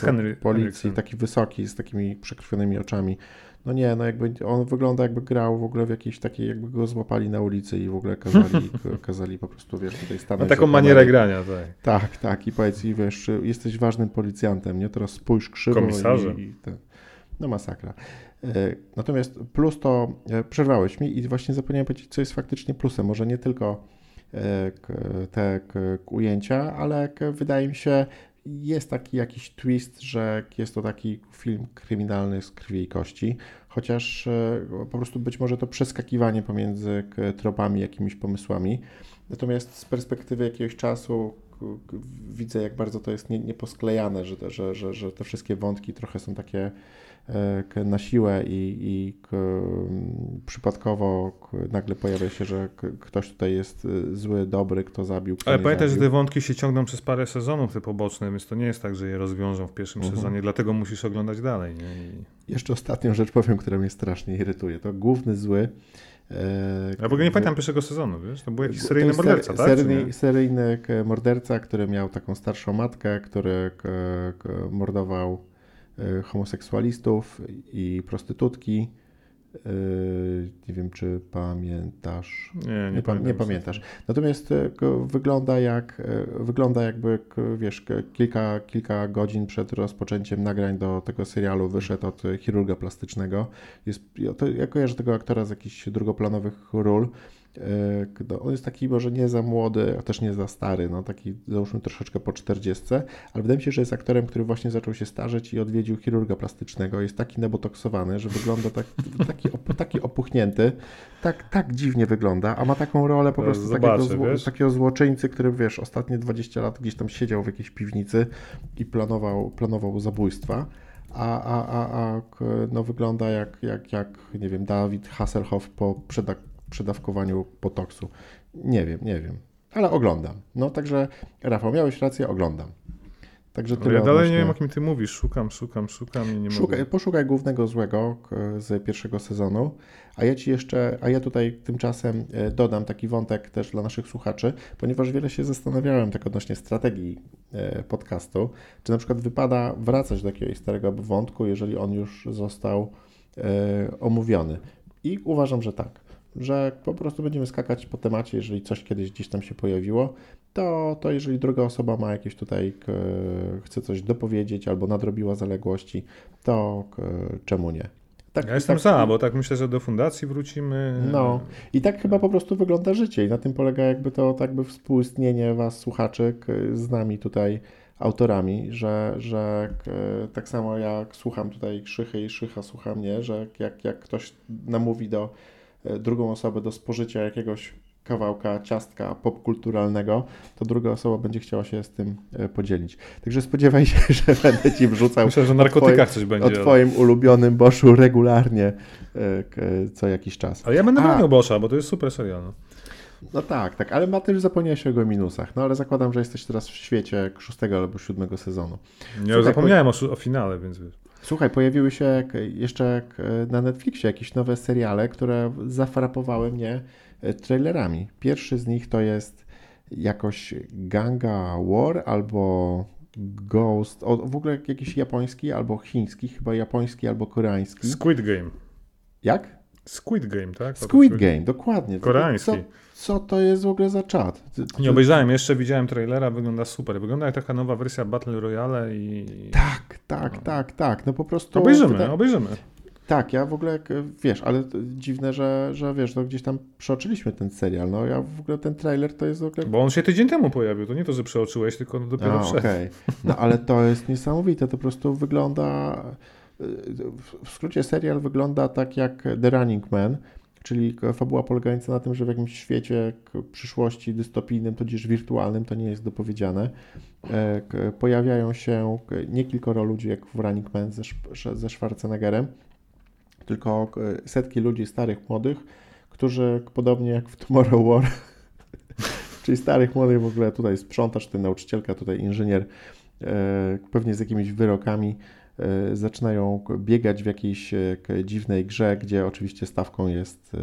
A: Henry, policji, Henriksen. taki wysoki, z takimi przekrwionymi oczami, no nie, no jakby on wygląda jakby grał w ogóle w jakiejś takiej, jakby go złapali na ulicy i w ogóle kazali, [laughs] kazali po prostu, wiesz, tutaj stanąć.
B: Ma taką manierę grania, tak.
A: Tak, tak i powiedz i wiesz, jesteś ważnym policjantem, nie? Teraz spójrz krzywo
B: Komisarzem.
A: i, i ten, no masakra. E, natomiast plus to, e, przerwałeś mi i właśnie zapomniałem powiedzieć, co jest faktycznie plusem. Może nie tylko e, te ujęcia, ale wydaje mi się, jest taki jakiś twist, że jest to taki film kryminalny z krwi i kości, chociaż e, po prostu być może to przeskakiwanie pomiędzy tropami, jakimiś pomysłami. Natomiast z perspektywy jakiegoś czasu widzę, jak bardzo to jest nieposklejane, że, że, że, że te wszystkie wątki trochę są takie na siłę i, i przypadkowo nagle pojawia się, że ktoś tutaj jest y, zły, dobry, kto zabił. Kto
B: Ale pamiętaj, że te wątki się ciągną przez parę sezonów, te poboczne, więc to nie jest tak, że je rozwiążą w pierwszym uh mhm. -huh. sezonie, dlatego musisz oglądać dalej. I...
A: Jeszcze ostatnią rzecz powiem, która mnie strasznie irytuje. To główny zły.
B: E, ja w ogóle nie pamiętam pierwszego sezonu, wiesz? To był jakiś seryjny morderca, tak?
A: Seryjny, seryjny morderca, który miał taką starszą matkę, który mordował homoseksualistów i prostytutki. E, nie wiem, czy pamiętasz.
B: Nie, nie, nie, pamiętam,
A: nie pamiętasz. Natomiast e, wygląda jak, wygląda jakby, wiesz, kilka, kilka godzin przed rozpoczęciem nagrań do tego serialu wyszedł od chirurga plastycznego. Jest, to, ja kojarzę tego aktora z jakichś drugoplanowych ról on jest taki może nie za młody, a też nie za stary, no taki załóżmy troszeczkę po 40, ale wydaje mi się, że jest aktorem, który właśnie zaczął się starzeć i odwiedził chirurga plastycznego. Jest taki nabotoksowany, że wygląda tak, [laughs] taki, taki opuchnięty, tak, tak dziwnie wygląda, a ma taką rolę po prostu Zobaczę, takiego, zło, takiego złoczyńcy, który wiesz, ostatnie 20 lat gdzieś tam siedział w jakiejś piwnicy i planował, planował zabójstwa. A, a, a, a no, wygląda jak, jak, jak, nie wiem, Dawid Hasselhoff po przedawkowaniu potoksu. Nie wiem, nie wiem, ale oglądam. No także, Rafał, miałeś rację, oglądam.
B: Także tyle ja dalej odnośnie... nie wiem, o kim ty mówisz. Szukam, szukam, szukam i nie
A: Szukaj, mogę. Poszukaj głównego złego z pierwszego sezonu, a ja ci jeszcze, a ja tutaj tymczasem e, dodam taki wątek też dla naszych słuchaczy, ponieważ wiele się zastanawiałem tak odnośnie strategii e, podcastu, czy na przykład wypada wracać do jakiegoś starego wątku, jeżeli on już został e, omówiony. I uważam, że tak że po prostu będziemy skakać po temacie, jeżeli coś kiedyś gdzieś tam się pojawiło, to, to jeżeli druga osoba ma jakieś tutaj, chce coś dopowiedzieć albo nadrobiła zaległości, to czemu nie?
B: Tak, ja jestem tak, za, bo tak myślę, że do fundacji wrócimy.
A: No i tak chyba po prostu wygląda życie i na tym polega jakby to tak by współistnienie was, słuchaczy, z nami tutaj autorami, że, że tak samo jak słucham tutaj Krzychy i Szycha słucha mnie, że jak, jak ktoś namówi do drugą osobę do spożycia jakiegoś kawałka ciastka popkulturalnego, to druga osoba będzie chciała się z tym e, podzielić. Także spodziewaj się, [laughs] że będę ci wrzucał
B: Myślę, że narkotykach coś będzie.
A: O twoim ale... ulubionym Boszu regularnie e, co jakiś czas.
B: Ale ja będę bronił Boscha, bo to jest super serial. No.
A: no. tak, tak, ale ma też zapomniałeś o jego minusach. No ale zakładam, że jesteś teraz w świecie szóstego albo siódmego sezonu.
B: Nie, Słuchaj, zapomniałem po... o, o finale, więc wiesz.
A: Słuchaj, pojawiły się jeszcze na Netflixie jakieś nowe seriale, które zafrapowały mnie E, trailerami. Pierwszy z nich to jest jakoś Ganga War albo Ghost, o, w ogóle jakiś japoński albo chiński, chyba japoński albo koreański.
B: Squid Game.
A: Jak?
B: Squid Game, tak?
A: Squid Game, dokładnie.
B: Koreański.
A: Co, co to jest w ogóle za czat?
B: Nie obejrzałem, jeszcze widziałem trailera, wygląda super. Wygląda jak taka nowa wersja Battle Royale i...
A: Tak, tak, no. tak, tak. No po prostu...
B: Obejrzymy, obejrzymy.
A: Tak, ja w ogóle, wiesz, ale dziwne, że, że wiesz, no gdzieś tam przeoczyliśmy ten serial, no ja w ogóle ten trailer to jest w ogóle...
B: Bo on się tydzień temu pojawił, to nie to, że przeoczyłeś, tylko dopiero przed.
A: Okay. No ale to jest niesamowite, to po prostu wygląda, w skrócie serial wygląda tak jak The Running Man, czyli fabuła polegająca na tym, że w jakimś świecie przyszłości dystopijnym, tudzież wirtualnym, to nie jest dopowiedziane, e, pojawiają się nie kilkoro ludzi jak w Running Man ze, ze Schwarzeneggerem, tylko setki ludzi starych, młodych, którzy podobnie jak w Tomorrow War, [laughs] czyli starych, młodych w ogóle tutaj sprzątasz, tutaj nauczycielka, tutaj inżynier, e, pewnie z jakimiś wyrokami, zaczynają biegać w jakiejś dziwnej grze, gdzie oczywiście stawką jest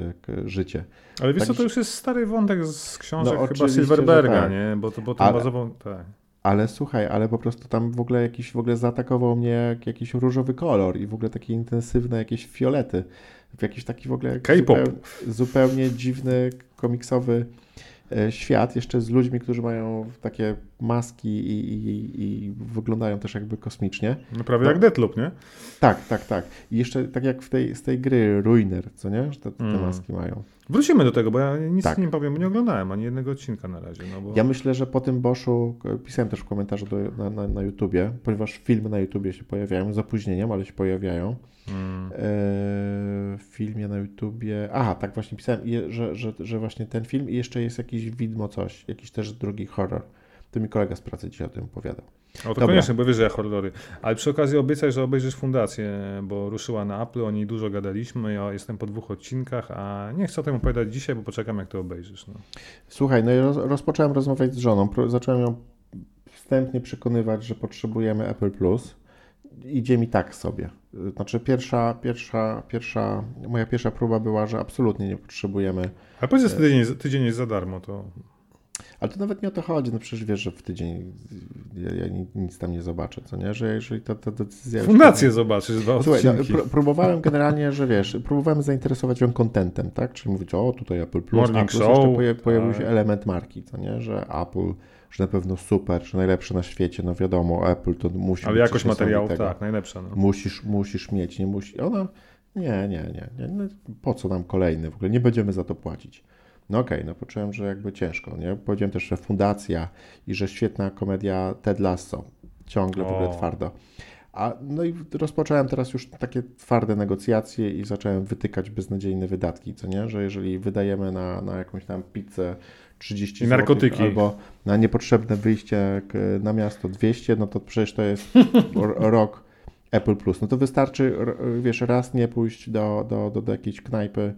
A: życie.
B: Ale wiesz tak, co, to już jest stary wątek z książek no, chyba Silverberga, tak. nie? Bo to, bo to Ale... bazowo... Tak.
A: Ale słuchaj, ale po prostu tam w ogóle jakiś w ogóle zaatakował mnie jakiś różowy kolor i w ogóle takie intensywne jakieś fiolety. W jakiś taki w ogóle zupełnie, zupełnie dziwny komiksowy E, świat jeszcze z ludźmi, którzy mają takie maski i, i, i wyglądają też jakby kosmicznie.
B: No prawie no. jak Deathloop, nie?
A: Tak, tak, tak. I jeszcze tak jak w tej, z tej gry Ruiner, co nie? Że te, te mm. maski mają.
B: Wrócimy do tego, bo ja nic tak. nie powiem, bo nie oglądałem ani jednego odcinka na razie. No bo...
A: Ja myślę, że po tym Boschu, pisałem też w komentarzu do, na, na, na YouTubie, ponieważ filmy na YouTubie się pojawiają, z opóźnieniem, ale się pojawiają. Hmm. E, w filmie na YouTubie. Aha, tak właśnie pisałem, że, że, że właśnie ten film i jeszcze jest jakiś widmo coś, jakiś też drugi horror. To mi kolega z pracy dzisiaj o tym opowiadał.
B: O, to Dobra. koniecznie, bo wiesz, że ja horrory. Ale przy okazji obiecaj, że obejrzysz fundację, bo ruszyła na Apple, o niej dużo gadaliśmy, ja jestem po dwóch odcinkach, a nie chcę o tym opowiadać dzisiaj, bo poczekam, jak to obejrzysz. No.
A: Słuchaj, no i roz, rozpocząłem rozmawiać z żoną. Zacząłem ją wstępnie przekonywać, że potrzebujemy Apple Plus idzie mi tak sobie. Znaczy pierwsza, pierwsza, pierwsza, moja pierwsza próba była, że absolutnie nie potrzebujemy.
B: Ale powiedz, że tydzień, tydzień jest za darmo, to...
A: Ale to nawet nie o to chodzi, no przecież wiesz, że w tydzień ja, ja nic tam nie zobaczę, co nie? Że jeżeli ta, ta decyzja...
B: Fundację już... zobaczysz, dwa
A: Słuchaj, no, próbowałem generalnie, że wiesz, próbowałem zainteresować ją contentem, tak? Czyli mówić, o tutaj Apple Plus,
B: Morning
A: a plus
B: Show,
A: jeszcze pojawił się tak. element marki, co nie? Że Apple że na pewno super, że najlepsze na świecie, no wiadomo, Apple to musi
B: Ale jakość materiału, tak, najlepsza. No.
A: Musisz, musisz mieć, nie musi, ona, nie, nie, nie, nie, no, po co nam kolejny, w ogóle nie będziemy za to płacić. No okej, okay, no poczułem, że jakby ciężko, nie? Powiedziałem też, że fundacja i że świetna komedia Ted Lasso, ciągle w ogóle twardo. A, no i rozpocząłem teraz już takie twarde negocjacje i zacząłem wytykać beznadziejne wydatki, co nie? Że jeżeli wydajemy na, na jakąś tam pizzę 30
B: I narkotyki.
A: albo na niepotrzebne wyjście na miasto 200, no to przecież to jest [laughs] rok Apple Plus. No to wystarczy, wiesz, raz nie pójść do, do, do, do jakiejś knajpy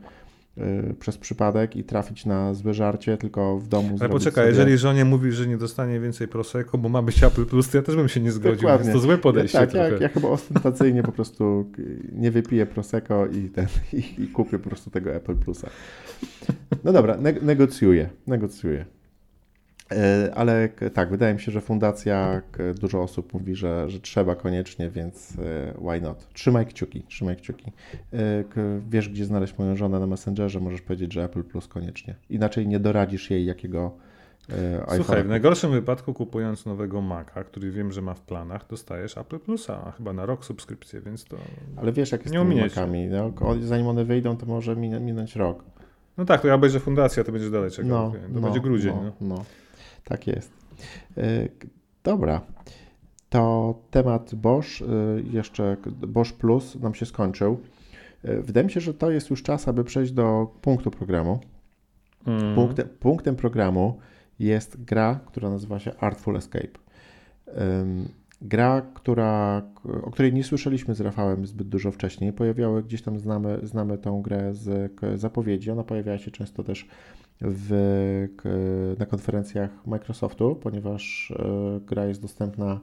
A: przez przypadek i trafić na złe żarcie, tylko w domu
B: Ale poczekaj, sobie... jeżeli żonie mówi, że nie dostanie więcej Prosecco, bo ma być Apple Plus, to ja też bym się nie zgodził, Dokładnie. więc to złe podejście.
A: tak, ja, ja, chyba ostentacyjnie po prostu nie wypiję Prosecco i, ten, i, i kupię po prostu tego Apple Plusa. No dobra, negocjuję, negocjuję. E, ale tak, wydaje mi się, że fundacja, dużo osób mówi, że, że trzeba koniecznie, więc e, why not? Trzymaj kciuki, trzymaj kciuki. E, wiesz, gdzie znaleźć moją żonę na Messengerze, możesz powiedzieć, że Apple Plus koniecznie. Inaczej nie doradzisz jej, jakiego
B: iPhone. Słuchaj, w najgorszym wypadku kupując nowego Maca, który wiem, że ma w planach, dostajesz Apple Plusa, chyba na rok subskrypcję, więc to
A: Ale wiesz, jak jest z tymi Macami, no, zanim one wyjdą, to może minąć rok.
B: No tak, to ja obejrzę fundacja, to będziesz dalej czekał. No, to no, będzie grudzień.
A: No, no. Tak jest. E, dobra. To temat Bosch, e, jeszcze Bosch Plus nam się skończył. E, wydaje mi się, że to jest już czas, aby przejść do punktu programu. Mm. Punktem, punktem programu jest gra, która nazywa się Artful Escape. Gra, która, o której nie słyszeliśmy z Rafałem zbyt dużo wcześniej. Pojawiały gdzieś tam, znamy, znamy tą grę z zapowiedzi. Ona pojawiała się często też w, na konferencjach Microsoftu, ponieważ e, gra jest dostępna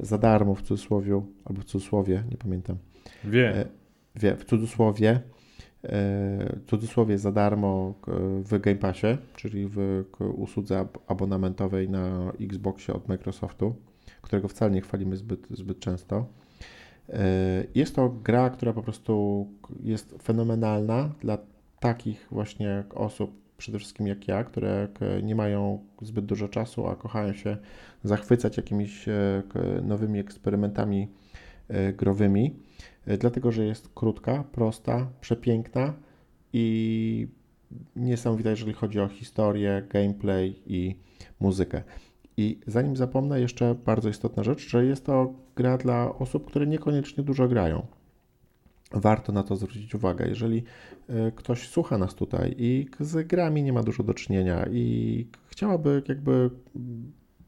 A: za darmo w cudzysłowie, albo w cudzysłowie, nie pamiętam.
B: Wie. E,
A: wie, w cudzysłowie, e, cudzysłowie za darmo w Game Passie, czyli w usłudze abonamentowej na Xboxie od Microsoftu, którego wcale nie chwalimy zbyt, zbyt często. Jest to gra, która po prostu jest fenomenalna dla takich właśnie osób, przede wszystkim jak ja, które nie mają zbyt dużo czasu, a kochają się zachwycać jakimiś e, nowymi eksperymentami e, growymi, e, dlatego że jest krótka, prosta, przepiękna i niesamowita, jeżeli chodzi o historię, gameplay i muzykę. I zanim zapomnę, jeszcze bardzo istotna rzecz, że jest to gra dla osób, które niekoniecznie dużo grają warto na to zwrócić uwagę. Jeżeli e, ktoś słucha nas tutaj i z grami nie ma dużo do czynienia i chciałaby jakby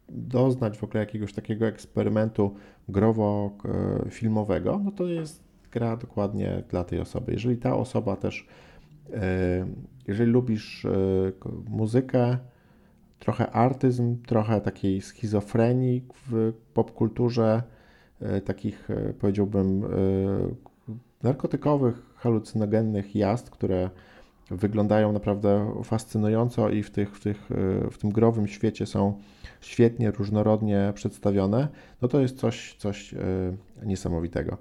A: doznać w ogóle jakiegoś takiego eksperymentu growo-filmowego, no to jest gra dokładnie dla tej osoby. Jeżeli ta osoba też, e, jeżeli lubisz e, muzykę, trochę artyzm, trochę takiej schizofrenii w popkulturze, takich powiedziałbym narkotykowych, halucynogennych jazd, które wyglądają naprawdę fascynująco i w, tych, w, tych, w tym growym świecie są świetnie, różnorodnie przedstawione, no to jest coś, coś e, niesamowitego.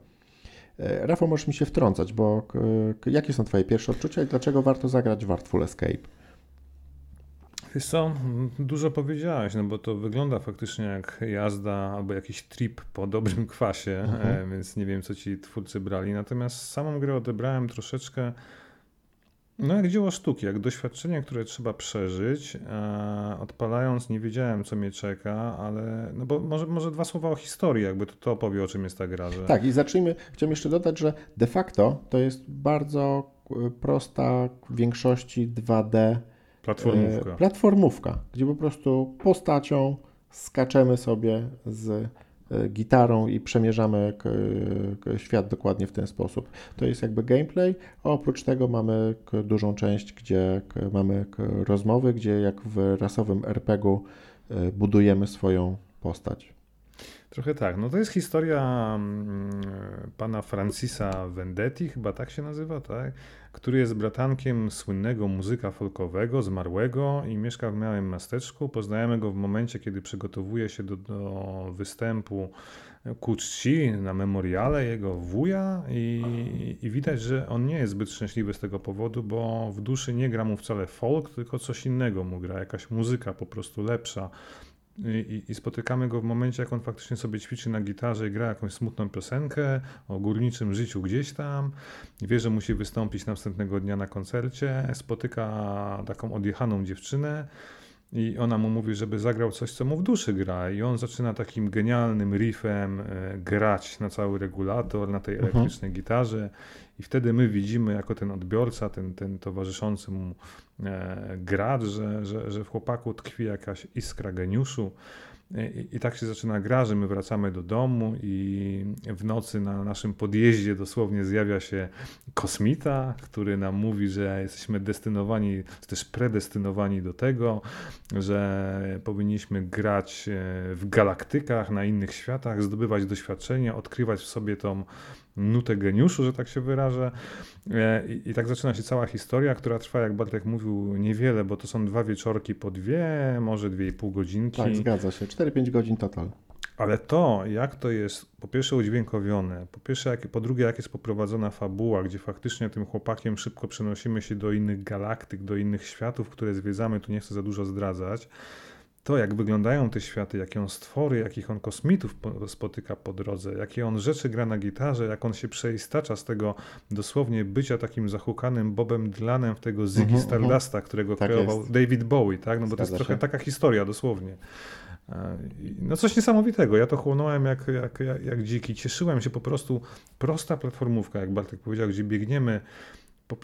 A: E, Rafał, możesz mi się wtrącać, bo jakie są Twoje pierwsze odczucia i dlaczego warto zagrać w Artful Escape?
B: Wiesz co, dużo powiedziałeś, no bo to wygląda faktycznie jak jazda albo jakiś trip po dobrym [laughs] kwasie, mhm. e, więc nie wiem, co ci twórcy brali. Natomiast samą grę odebrałem troszeczkę no jak dzieło sztuki, jak doświadczenie, które trzeba przeżyć. E, odpalając nie wiedziałem, co mnie czeka, ale no bo może, może dwa słowa o historii, jakby to, to opowie, o czym jest ta gra. Że...
A: Tak i zacznijmy, chciałem jeszcze dodać, że de facto to jest bardzo e, prosta w większości 2D
B: Platformówka.
A: E, platformówka, gdzie po prostu postacią skaczemy sobie z e, gitarą i przemierzamy świat dokładnie w ten sposób. To jest jakby gameplay, oprócz tego mamy dużą część, gdzie mamy rozmowy, gdzie jak w rasowym RPG-u e, budujemy swoją postać.
B: Trochę tak. No to jest historia mm, pana Francisa Vendetti, chyba tak się nazywa, tak? Który jest bratankiem słynnego muzyka folkowego, zmarłego i mieszka w małym miasteczku. Poznajemy go w momencie, kiedy przygotowuje się do, do występu ku czci na memoriale jego wuja i, i widać, że on nie jest zbyt szczęśliwy z tego powodu, bo w duszy nie gra mu wcale folk, tylko coś innego mu gra, jakaś muzyka po prostu lepsza i, i, spotykamy go w momencie, jak on faktycznie sobie ćwiczy na gitarze i gra jakąś smutną piosenkę o górniczym życiu gdzieś tam, wie, że musi wystąpić następnego dnia na koncercie, spotyka taką odjechaną dziewczynę, i ona mu mówi, żeby zagrał coś, co mu w duszy gra. I on zaczyna takim genialnym riffem e, grać na cały regulator, na tej mhm. elektrycznej gitarze. I wtedy my widzimy, jako ten odbiorca, ten, ten towarzyszący mu e, gracz, że, że, że w chłopaku tkwi jakaś iskra geniuszu. I, tak się zaczyna gra, że my wracamy do domu i w nocy na naszym podjeździe dosłownie zjawia się kosmita, który nam mówi, że jesteśmy destynowani, też predestynowani do tego, że powinniśmy grać e, w galaktykach, na innych światach, zdobywać doświadczenia, odkrywać w sobie tą nutę geniuszu, że tak się wyrażę. E, I, I, tak zaczyna się cała historia, która trwa, jak Bartek mówił, niewiele, bo to są dwa wieczorki po dwie, może dwie i pół godzinki.
A: Tak, zgadza się. 4-5 godzin total.
B: Ale to, jak to jest po pierwsze udźwiękowione, po pierwsze, jak, po drugie, jak jest poprowadzona fabuła, gdzie faktycznie tym chłopakiem szybko przenosimy się do innych galaktyk, do innych światów, które zwiedzamy, tu nie chcę za dużo zdradzać to, jak wyglądają te światy, jakie on stwory, jakich on kosmitów spotyka po drodze, jakie on rzeczy gra na gitarze, jak on się przeistacza z tego dosłownie bycia takim zahukanym Bobem Dylanem w tego Ziggy mm -hmm, Stardusta, którego tak kreował jest. David Bowie, tak? No bo Zgadza to jest trochę taka historia dosłownie. No coś niesamowitego. Ja to chłonąłem jak, jak, jak, jak dziki. Cieszyłem się po prostu. Prosta platformówka, jak Bartek powiedział, gdzie biegniemy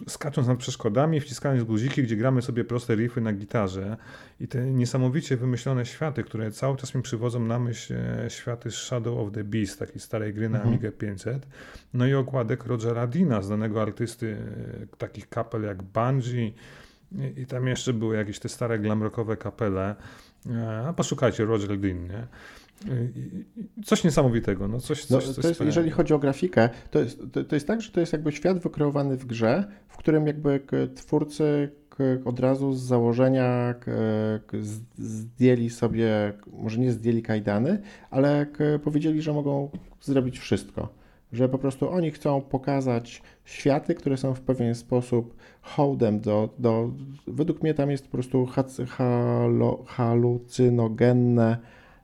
B: skacząc nad przeszkodami, wciskając guziki, gdzie gramy sobie proste riffy na gitarze i te niesamowicie wymyślone światy, które cały czas mi przywodzą na myśl e, światy z Shadow of the Beast, takiej starej gry na mhm. Amiga 500, no i okładek Rogera Dina, znanego artysty e, takich kapel jak Bungie i tam jeszcze były jakieś te stare glamrockowe kapele, a poszukajcie Roger Dean, nie? Coś niesamowitego. No coś, coś,
A: no, to jest, jeżeli chodzi o grafikę, to jest, to, to, jest tak, że to jest jakby świat wykreowany w grze, w którym jakby twórcy od razu z założenia zdjęli sobie, może nie zdjęli kajdany, ale powiedzieli, że mogą zrobić wszystko. Że po prostu oni chcą pokazać światy, które są w pewien sposób hołdem do, do według mnie tam jest po prostu halucynogenne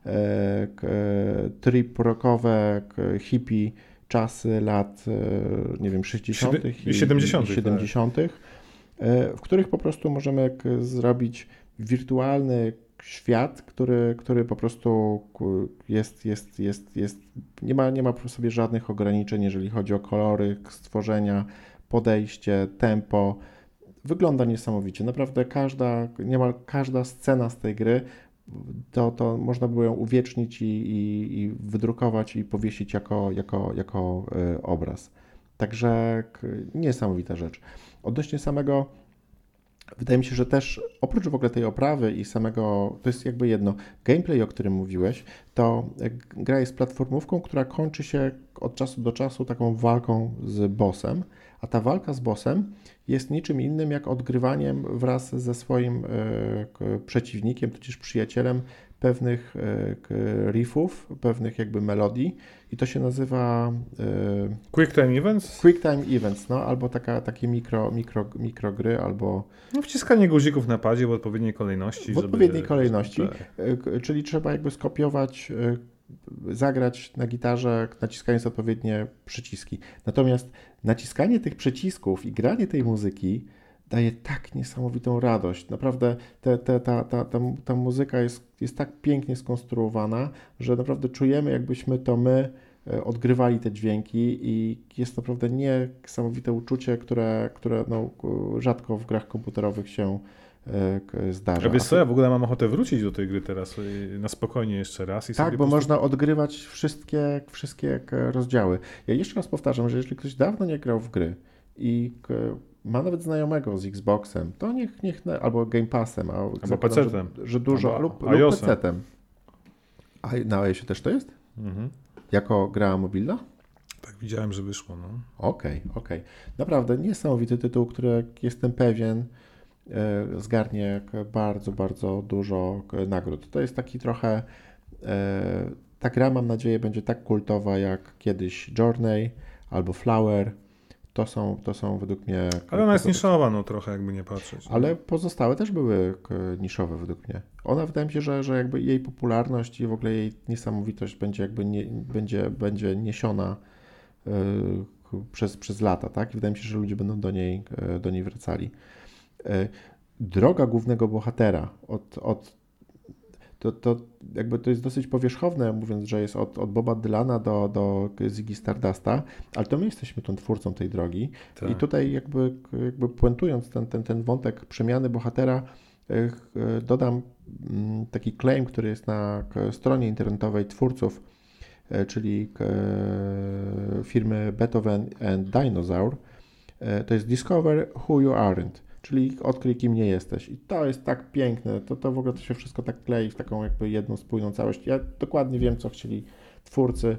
A: E, e, trip rockowe, hippie czasy lat, e, nie wiem, 60.
B: i 70.
A: 70. Tak. w których po prostu możemy zrobić wirtualny świat, który, który po prostu jest, jest, jest, jest nie, ma, nie ma sobie żadnych ograniczeń, jeżeli chodzi o kolory, stworzenia, podejście, tempo. Wygląda niesamowicie. Naprawdę każda, niemal każda scena z tej gry to, to można było ją uwiecznić i, i, i wydrukować i powiesić jako, jako, jako e, obraz. Także niesamowita rzecz. Odnośnie samego, wydaje mi się, że też oprócz w ogóle tej oprawy i samego, to jest jakby jedno, gameplay, o którym mówiłeś, to gra jest platformówką, która kończy się od czasu do czasu taką walką z bossem, a ta walka z bossem jest niczym innym jak odgrywaniem wraz ze swoim e, przeciwnikiem, tudzież przyjacielem pewnych e, riffów, pewnych jakby melodii i to się nazywa
B: e, Quick Time Events?
A: Quick Time Events, no albo taka, takie mikro, mikro, mikro gry, albo...
B: No wciskanie guzików na padzie w odpowiedniej kolejności.
A: W żeby... odpowiedniej kolejności, tak. czyli trzeba jakby skopiować zagrać na gitarze, naciskając odpowiednie przyciski. Natomiast naciskanie tych przycisków i granie tej muzyki daje tak niesamowitą radość. Naprawdę te, te, ta, ta, ta, ta muzyka jest, jest tak pięknie skonstruowana, że naprawdę czujemy, jakbyśmy to my e, odgrywali te dźwięki i jest naprawdę niesamowite uczucie, które, które no, rzadko w grach komputerowych się E, zdarza.
B: A wiesz co, ja w ogóle mam ochotę wrócić do tej gry teraz na spokojnie jeszcze raz.
A: I tak, bo prostu... można odgrywać wszystkie, wszystkie rozdziały. Ja jeszcze raz powtarzam, że jeżeli ktoś dawno nie grał w gry i ma nawet znajomego z Xboxem, to niech, niech albo Game Passem,
B: albo PC-tem.
A: Że, że, dużo, albo lub, lub PC-tem. A na iOSie też to jest? Mhm. Jako gra mobilna?
B: Tak, widziałem, że wyszło.
A: Okej, no. okej. Okay, okay. Naprawdę niesamowity tytuł, który jestem pewien, E, zgarnie bardzo, bardzo dużo nagród. To jest taki trochę, e, ta gra mam nadzieję będzie tak kultowa jak kiedyś Journey albo Flower. To są, to są według mnie...
B: Ale ona jest niszowa, no trochę jakby nie patrzeć.
A: Ale pozostałe też były niszowe według mnie. Ona wydaje mi się, że, że jakby jej popularność i w ogóle jej niesamowitość będzie jakby nie, będzie, będzie niesiona yy, przez, przez lata, tak? I wydaje mi się, że ludzie będą do niej, yy, do niej wracali. Yy, droga głównego bohatera od, od to, to jakby to jest dosyć powierzchowne, mówiąc, że jest od, od Boba Dylana do, do Ziggy Stardusta, ale to my jesteśmy tą twórcą tej drogi. Tak. I tutaj jakby, jakby puentując ten, ten, ten wątek przemiany bohatera, dodam mm, taki claim, który jest na stronie internetowej twórców, e, czyli firmy Beethoven and Dinosaur. E, to jest Discover Who You Aren't czyli odkryj kim nie jesteś. I to jest tak piękne, to, to w ogóle to się wszystko tak klei w taką jakby jedną spójną całość. Ja dokładnie wiem, co chcieli twórcy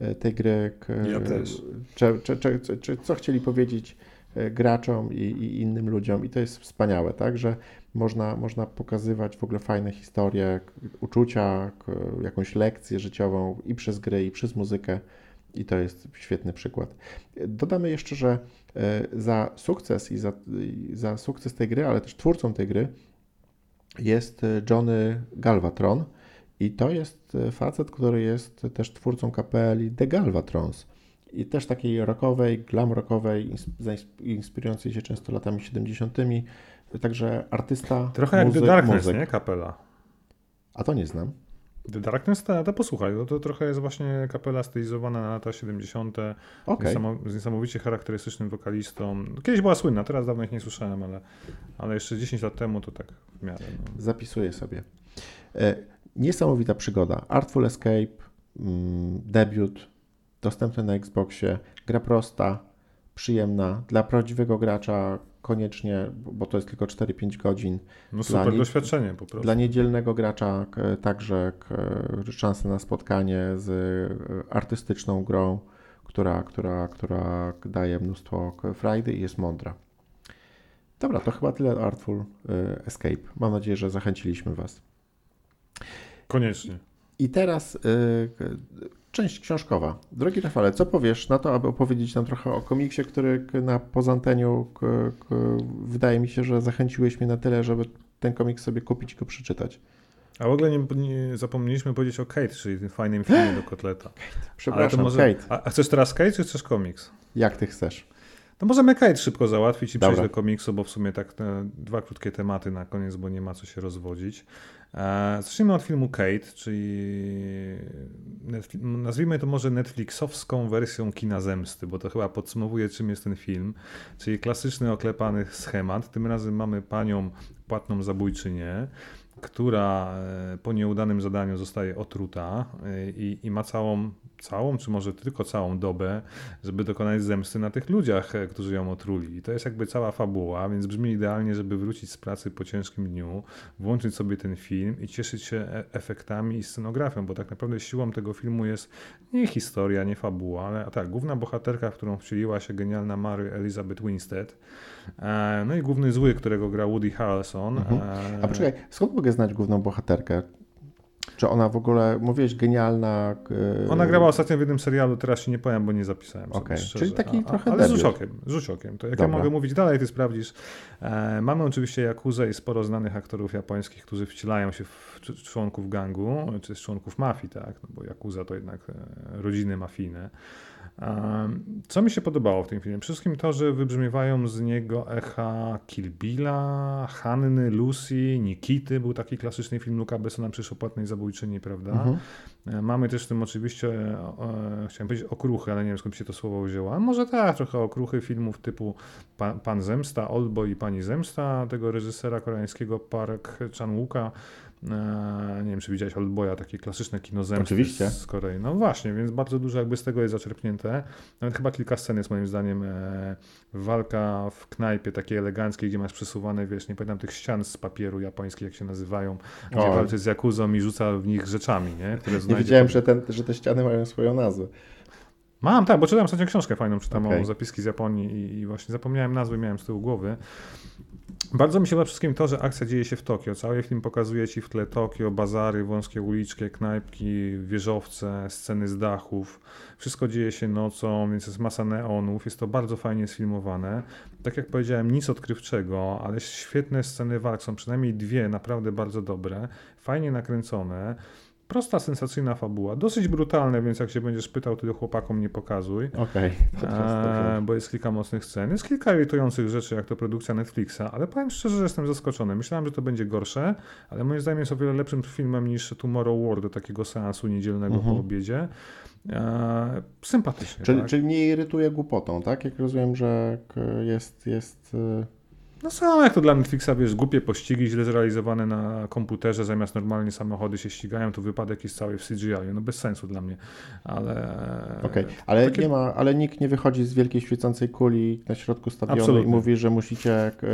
A: e, tej gry.
B: Ja też.
A: Czy, czy, czy, czy co chcieli powiedzieć e, graczom i, i, innym ludziom i to jest wspaniałe, tak, że można, można pokazywać w ogóle fajne historie, uczucia, jakąś lekcję życiową i przez gry, i przez muzykę i to jest świetny przykład. Dodamy jeszcze, że e, za sukces i za, za sukces tej gry, ale też twórcą tej gry jest e, Johnny Galvatron i to jest e, facet, który jest też twórcą kapeli The Galvatrons i też takiej rockowej, glam rockowej, inspirującej się często latami 70. Także artysta.
B: Trochę muzyk, jak The Darkness, muzyk. nie? Kapela.
A: A to nie znam.
B: The Darkness, to, to posłuchaj, to, to trochę jest właśnie kapela stylizowana na lata 70. Okay. z niesamowicie charakterystycznym wokalistą. Kiedyś była słynna, teraz dawno ich nie słyszałem, ale, ale jeszcze 10 lat temu to tak w miarę. No.
A: Zapisuję sobie. E, niesamowita przygoda. Artful Escape, mm, debiut, dostępny na Xboxie, gra prosta, przyjemna. Dla prawdziwego gracza koniecznie, bo to jest tylko 4-5 godzin.
B: No super doświadczenie po prostu.
A: Dla niedzielnego gracza także szansa na spotkanie z e, artystyczną grą, która, która, która daje mnóstwo frajdy i jest mądra. Dobra, to chyba tyle Artful e, Escape. Mam nadzieję, że zachęciliśmy Was.
B: Koniecznie.
A: I teraz e, Część książkowa. Drogi Rafale, co powiesz na to, aby opowiedzieć nam trochę o komiksie, który na pozanteniu wydaje mi się, że zachęciłeś mnie na tyle, żeby ten komiks sobie kupić i go przeczytać.
B: A w ogóle nie, nie zapomnieliśmy powiedzieć o Kate, czyli tym fajnym filmie do kotleta. [gasps]
A: Przepraszam, może, Kate.
B: A, a, chcesz teraz Kate, czy chcesz komiks?
A: Jak ty chcesz.
B: To możemy Kate szybko załatwić i Dobra. przejść do komiksu, bo w sumie tak dwa krótkie tematy na koniec, bo nie ma co się rozwodzić. E, zacznijmy od filmu Kate, czyli nazwijmy to może Netflixowską wersją kina zemsty, bo to chyba podsumowuje czym jest ten film, czyli klasyczny oklepany schemat. Tym razem mamy panią płatną zabójczynię, która e, po nieudanym zadaniu zostaje otruta e, i, i ma całą całą, czy może tylko całą dobę, żeby dokonać zemsty na tych ludziach, e, którzy ją otruli. I to jest jakby cała fabuła, więc brzmi idealnie, żeby wrócić z pracy po ciężkim dniu, włączyć sobie ten film i cieszyć się e, efektami i scenografią, bo tak naprawdę siłą tego filmu jest nie historia, nie fabuła, ale a tak, główna bohaterka, w którą wcieliła się genialna Mary Elizabeth Winstead, e, no i główny zły, którego gra Woody Harrelson. Mhm.
A: A poczekaj, skąd mogę znać główną bohaterkę? Czy ona w ogóle, mówiłeś, genialna.
B: Yy... Ona grała ostatnio w jednym serialu, teraz się nie powiem, bo nie zapisałem
A: okay. sobie Czyli taki a, trochę
B: Ale rzuć okiem, rzuć okiem. To jak Dobra. ja mogę mówić dalej, ty sprawdzisz. E, mamy oczywiście Jakuzę i sporo znanych aktorów japońskich, którzy wcielają się w członków gangu, czy z członków mafii, tak? No bo Jakuza to jednak e, rodziny mafijne. Co mi się podobało w tym filmie? Przede wszystkim to, że wybrzmiewają z niego echa Kill Billa, Hanny, Lucy, Nikity. Był taki klasyczny film Luka Bessona przecież o płatnej zabójczyni, prawda? Mhm. E, mamy też w tym oczywiście, chciałem powiedzieć okruchy, ale nie wiem skąd się to słowo wzięło. A może tak, trochę okruchy filmów typu Pan, Pan Zemsta, Oldboy i Pani Zemsta, tego reżysera koreańskiego Park Chan-wooka. Nie wiem, czy widziałeś Oldboya, takie klasyczne kino zemsty
A: Oczywiście.
B: z Korei. No właśnie, więc bardzo dużo jakby z tego jest zaczerpnięte. Nawet chyba kilka scen jest moim zdaniem e, walka w knajpie takiej eleganckiej, gdzie masz przesuwane, wiesz, nie pamiętam tych ścian z papieru japońskich, jak się nazywają, gdzie o. walczy z Jakuzą i rzuca w nich rzeczami, nie?
A: Które nie wiedziałem, że, ten, że te ściany mają swoją nazwę.
B: Mam, tak, bo czytałem ostatnio książkę fajną, czytam okay. o zapiski z Japonii i, i właśnie zapomniałem nazwy, miałem z tyłu głowy. Bardzo mi się podoba wszystkim to, że akcja dzieje się w Tokio. Cały film pokazuje ci w tle Tokio, bazary, wąskie uliczki, knajpki, wieżowce, sceny z dachów. Wszystko dzieje się nocą, więc jest masa neonów. Jest to bardzo fajnie sfilmowane. Tak jak powiedziałem, nic odkrywczego, ale świetne sceny walk. Są przynajmniej dwie naprawdę bardzo dobre, fajnie nakręcone. Prosta, sensacyjna fabuła. Dosyć brutalne, więc jak się będziesz pytał, to chłopakom nie pokazuj.
A: Okej. [laughs]
B: Eee, bo jest kilka mocnych scen. Jest kilka irytujących rzeczy, jak to produkcja Netflixa, ale powiem szczerze, że jestem zaskoczony. Myślałem, że to będzie gorsze, ale moim zdaniem jest o wiele lepszym filmem niż Tomorrow War do takiego seansu niedzielnego
A: Mhm.
B: po obiedzie. Eee, sympatycznie.
A: Czyli,
B: tak?
A: czyli nie irytuje głupotą, tak? Jak rozumiem, że jest, jest y,
B: No są jak to dla Netflixa, wiesz, głupie pościgi źle zrealizowane na komputerze, zamiast normalnie samochody się ścigają, to wypadek jest cały w CGI. No bez sensu dla mnie, ale...
A: Okej, ale
B: takie-
A: nie ma, ale nikt nie wychodzi z wielkiej świecącej kuli na środku stadionu
B: Absolutnie.
A: i mówi, że musicie k-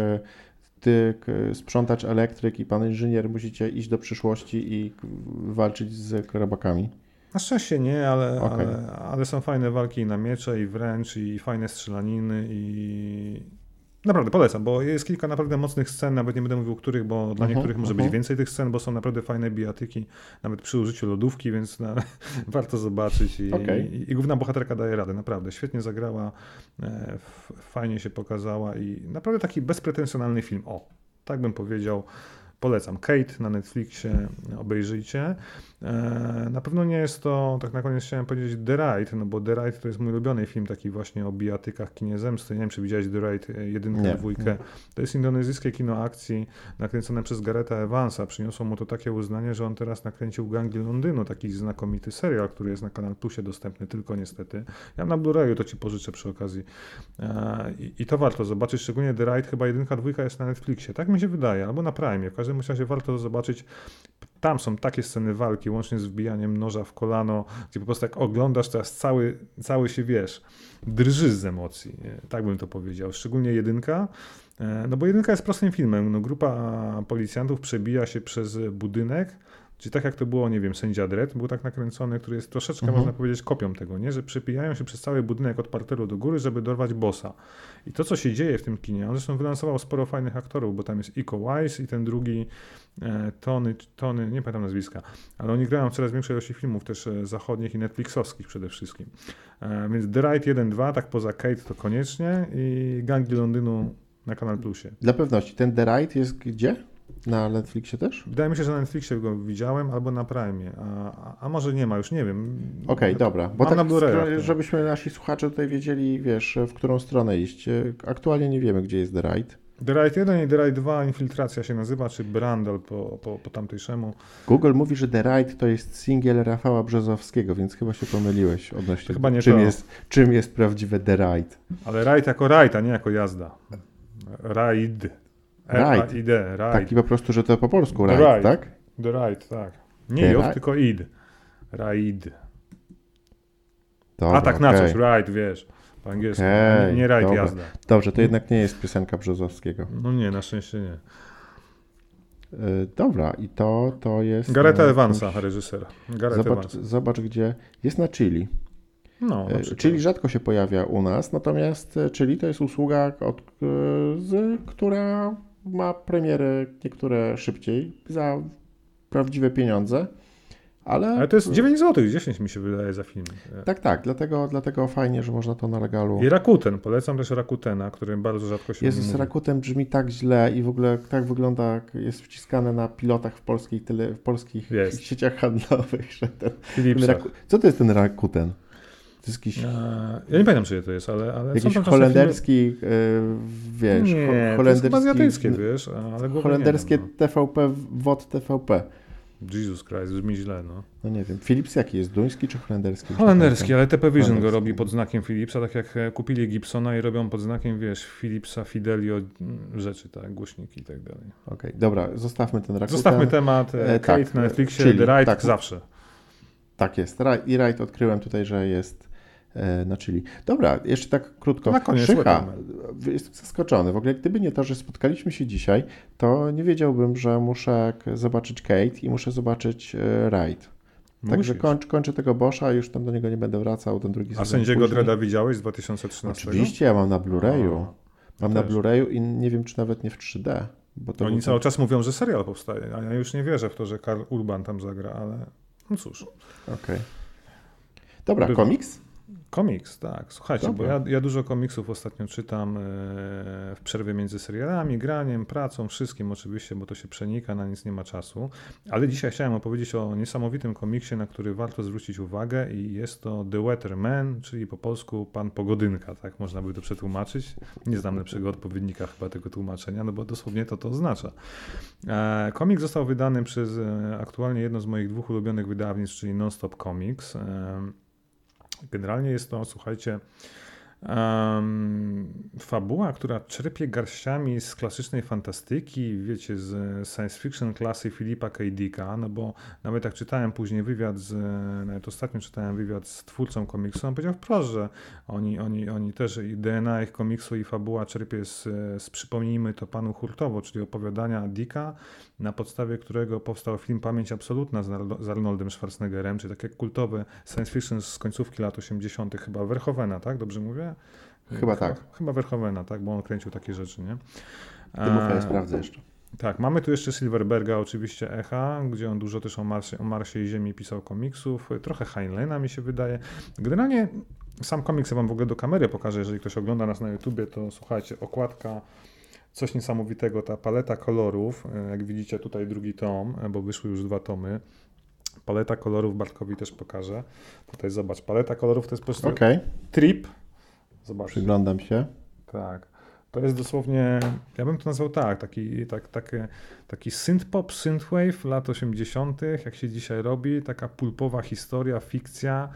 A: ty, sprzątacz elektryk i pan inżynier musicie iść do przyszłości i walczyć z robakami.
B: Na szczęście nie, ale,
A: Okej.
B: ale, ale są fajne walki na miecze, i wręcz, i fajne strzelaniny, i naprawdę polecam, bo jest kilka naprawdę mocnych scen, nawet nie będę mówił których, bo dla
A: Mhm,
B: niektórych może być
A: mhm.
B: więcej tych scen, bo są naprawdę fajne bijatyki, nawet przy użyciu lodówki, więc na, [laughs] warto zobaczyć i,
A: Okej.
B: i, i główna bohaterka daje radę, naprawdę, świetnie zagrała, e, fajnie się pokazała i naprawdę taki bezpretensjonalny film, o, tak bym powiedział, Polecam. Kate na Netflixie, obejrzyjcie. E, Na pewno nie jest to, tak na koniec chciałem powiedzieć The Ride, no bo The Ride to jest mój ulubiony film taki właśnie o bijatykach, kinie zemsty. Nie wiem, czy widziałeś The Ride e, jedynkę, dwójkę. To jest indonezyjskie kino akcji nakręcone przez Gareta Evansa. Przyniosło mu to takie uznanie, że on teraz nakręcił Gangi Londynu, taki znakomity serial, który jest na Kanal Plusie dostępny, tylko niestety. Ja na Blu-rayu to ci pożyczę przy okazji. E, I, I to warto zobaczyć, szczególnie The Ride, chyba jedynka, dwójka jest na Netflixie. Tak mi się wydaje, albo na Prime. W każdym razie warto to zobaczyć. Tam są takie sceny walki, łącznie z wbijaniem noża w kolano, gdzie po prostu jak oglądasz, teraz cały, cały się wiesz, drżysz z emocji. Tak bym to powiedział. Szczególnie jedynka. E, No bo jedynka jest prostym filmem. No, grupa policjantów przebija się przez budynek, czyli tak jak to było, nie wiem, sędzia Dredd był tak nakręcony, który jest troszeczkę,
A: Mhm.
B: można powiedzieć, kopią tego, nie? Że przebijają się przez cały budynek od parteru do góry, żeby dorwać bossa. I to, co się dzieje w tym kinie, on zresztą wylansował sporo fajnych aktorów, bo tam jest Iko Wise i ten drugi e, Tony, Tony, nie pamiętam nazwiska, ale oni grają w coraz większej ilości filmów, też e, zachodnich i netflixowskich przede wszystkim. E, więc The Ride 1-2, tak poza Kate to koniecznie i Gangi Londynu na Kanal Plusie.
A: Dla pewności, ten The Ride jest gdzie? Na Netflixie też?
B: Wydaje mi się, że na Netflixie go widziałem albo na Prime, a, a, może nie ma, już nie wiem.
A: Okej, dobra. Bo tak, żebyśmy nasi słuchacze tutaj wiedzieli, wiesz, w którą stronę iść. Aktualnie nie wiemy, gdzie jest The Ride.
B: The Ride 1 i The Ride 2 Infiltracja się nazywa, czy Brandel po, po, po tamtejszemu.
A: Google mówi, że The Ride to jest singiel Rafała Brzozowskiego, więc chyba się pomyliłeś odnośnie
B: chyba nie
A: czym,
B: to.
A: jest, czym jest prawdziwe The Ride.
B: Ale ride jako ride, a nie jako jazda. Ride. R-A-I-D. Ride.
A: Taki po prostu, że to po polsku Ride,
B: Ride.
A: tak?
B: The ride, tak. Nie
A: The
B: J,
A: Ride.
B: tylko id. Ride.
A: Dobra,
B: a tak na
A: okej.
B: coś, ride, wiesz. Po angielsku.
A: Okej,
B: nie, nie ride,
A: dobra.
B: jazda.
A: Dobrze, to jednak nie jest piosenka Brzozowskiego.
B: No nie, na szczęście nie.
A: Y, Dobra, i to, to jest...
B: Gareta
A: na
B: Evansa,
A: jakimś-
B: reżyser. Gareth
A: Zobacz, zobacz, gdzie jest na Chili.
B: No, na
A: E. Czyli rzadko się pojawia u nas, natomiast e, Chili to jest usługa, od, e, z, która ma premiery niektóre szybciej za prawdziwe pieniądze, ale...
B: Ale to jest 9 zł, 10 mi się wydaje za film.
A: Tak, tak, dlatego, dlatego fajnie, że można to na regalu...
B: I Rakuten, polecam też Rakutena, który bardzo rzadko się
A: Jezus,
B: mówi.
A: Rakuten brzmi tak źle i w ogóle tak wygląda, jak jest wciskane na pilotach w, polskiej tyle, w polskich
B: Jest.
A: sieciach handlowych. Że ten, ten. Raku... Co to jest ten Rakuten? To jest jakiś,
B: Ja nie pamiętam, czy to jest, ale, ale
A: jakiś holenderski, e, wiesz,
B: filmy... Nie, to
A: holenderski,
B: azjatyckie, wiesz, ale
A: holenderskie
B: nie mam,
A: TVP, WOT TVP.
B: no. Jesus Christ, brzmi źle, no.
A: No nie wiem, Philips jaki jest, duński czy holenderski?
B: Holenderski, ale TP Vision go robi pod znakiem Philipsa, tak jak e, kupili Gibsona i robią pod znakiem, wiesz, Philipsa, Fidelio, mm, rzeczy, tak, głośniki i tak dalej.
A: Okej, dobra, zostawmy ten Rakuten.
B: Zostawmy temat e,
A: E,
B: Kate
A: tak,
B: na
A: e,
B: Netflixie,
A: czyli,
B: The Ride
A: tak.
B: zawsze.
A: Tak jest, i Right odkryłem tutaj, że jest e, na Chili. Dobra, jeszcze tak krótko.
B: Na koniec,
A: Szycha, jestem zaskoczony. W ogóle gdyby nie to, że spotkaliśmy się dzisiaj, to nie wiedziałbym, że muszę zobaczyć Kate i muszę zobaczyć e, Right. Także
B: Musisz.
A: kończ, kończę tego Boscha, już tam do niego nie będę wracał, ten drugi
B: A sędziego. Dreda widziałeś z 2013?
A: Oczywiście, ja mam na Blu-rayu. Mam na
B: Też.
A: Blu-rayu i nie wiem, czy nawet nie w 3D. Bo to
B: Oni
A: był
B: cały czas mówią, że serial powstaje, a ja już nie wierzę w to, że Karl Urban tam zagra, ale no cóż.
A: Okej. Dobra,
B: Bywa.
A: komiks?
B: Komiks, tak. Słuchajcie,
A: Dobra.
B: bo ja, ja dużo komiksów ostatnio czytam e, w przerwie między serialami, graniem, pracą, wszystkim oczywiście, bo to się przenika, na nic nie ma czasu. Ale dzisiaj chciałem opowiedzieć o niesamowitym komiksie, na który warto zwrócić uwagę i jest to The Weatherman, czyli po polsku Pan Pogodynka, tak można by to przetłumaczyć. Nie znam lepszego odpowiednika chyba tego tłumaczenia, no bo dosłownie to to oznacza. E, Komik został wydany przez e, aktualnie jedno z moich dwóch ulubionych wydawnictw, czyli Nonstop Comics. Generalnie jest to, słuchajcie, em, fabuła, która czerpie garściami z klasycznej fantastyki, wiecie, z science fiction klasy Filipa K. Dicka, no bo nawet jak czytałem później wywiad z, nawet ostatnio czytałem wywiad z twórcą komiksu, on powiedział wprost, że oni, oni, oni też, i DNA ich komiksu i fabuła czerpie z, z przypomnijmy to panu hurtowo, czyli opowiadania Dicka, na podstawie którego powstał film Pamięć Absolutna z Arnoldem Schwarzeneggerem, czyli takie kultowe science fiction z końcówki lat 80., chyba Verhovena, tak? Dobrze mówię?
A: Chyba tak.
B: Chyba Verhovena, tak? Bo on kręcił takie rzeczy, nie?
A: Mów, ja
B: E,
A: sprawdzę jeszcze.
B: tak, mamy tu jeszcze Silverberga, oczywiście Echa, gdzie on dużo też o Marsie, o Marsie i Ziemi pisał komiksów, trochę Heinleina mi się wydaje. Generalnie sam komiks ja wam w ogóle do kamery pokażę, jeżeli ktoś ogląda nas na YouTubie, to słuchajcie, okładka, coś niesamowitego, ta paleta kolorów, e, jak widzicie tutaj drugi tom, e, bo wyszły już dwa tomy. Paleta kolorów Bartkowi też pokażę. Tutaj zobacz, paleta kolorów to jest po prostu
A: Okej,
B: trip. Zobacz.
A: przyglądam się.
B: Tak. To jest dosłownie, ja bym to nazwał tak, taki, tak, taki, taki synth-pop, synthwave lat 80., jak się dzisiaj robi, taka pulpowa historia, fikcja.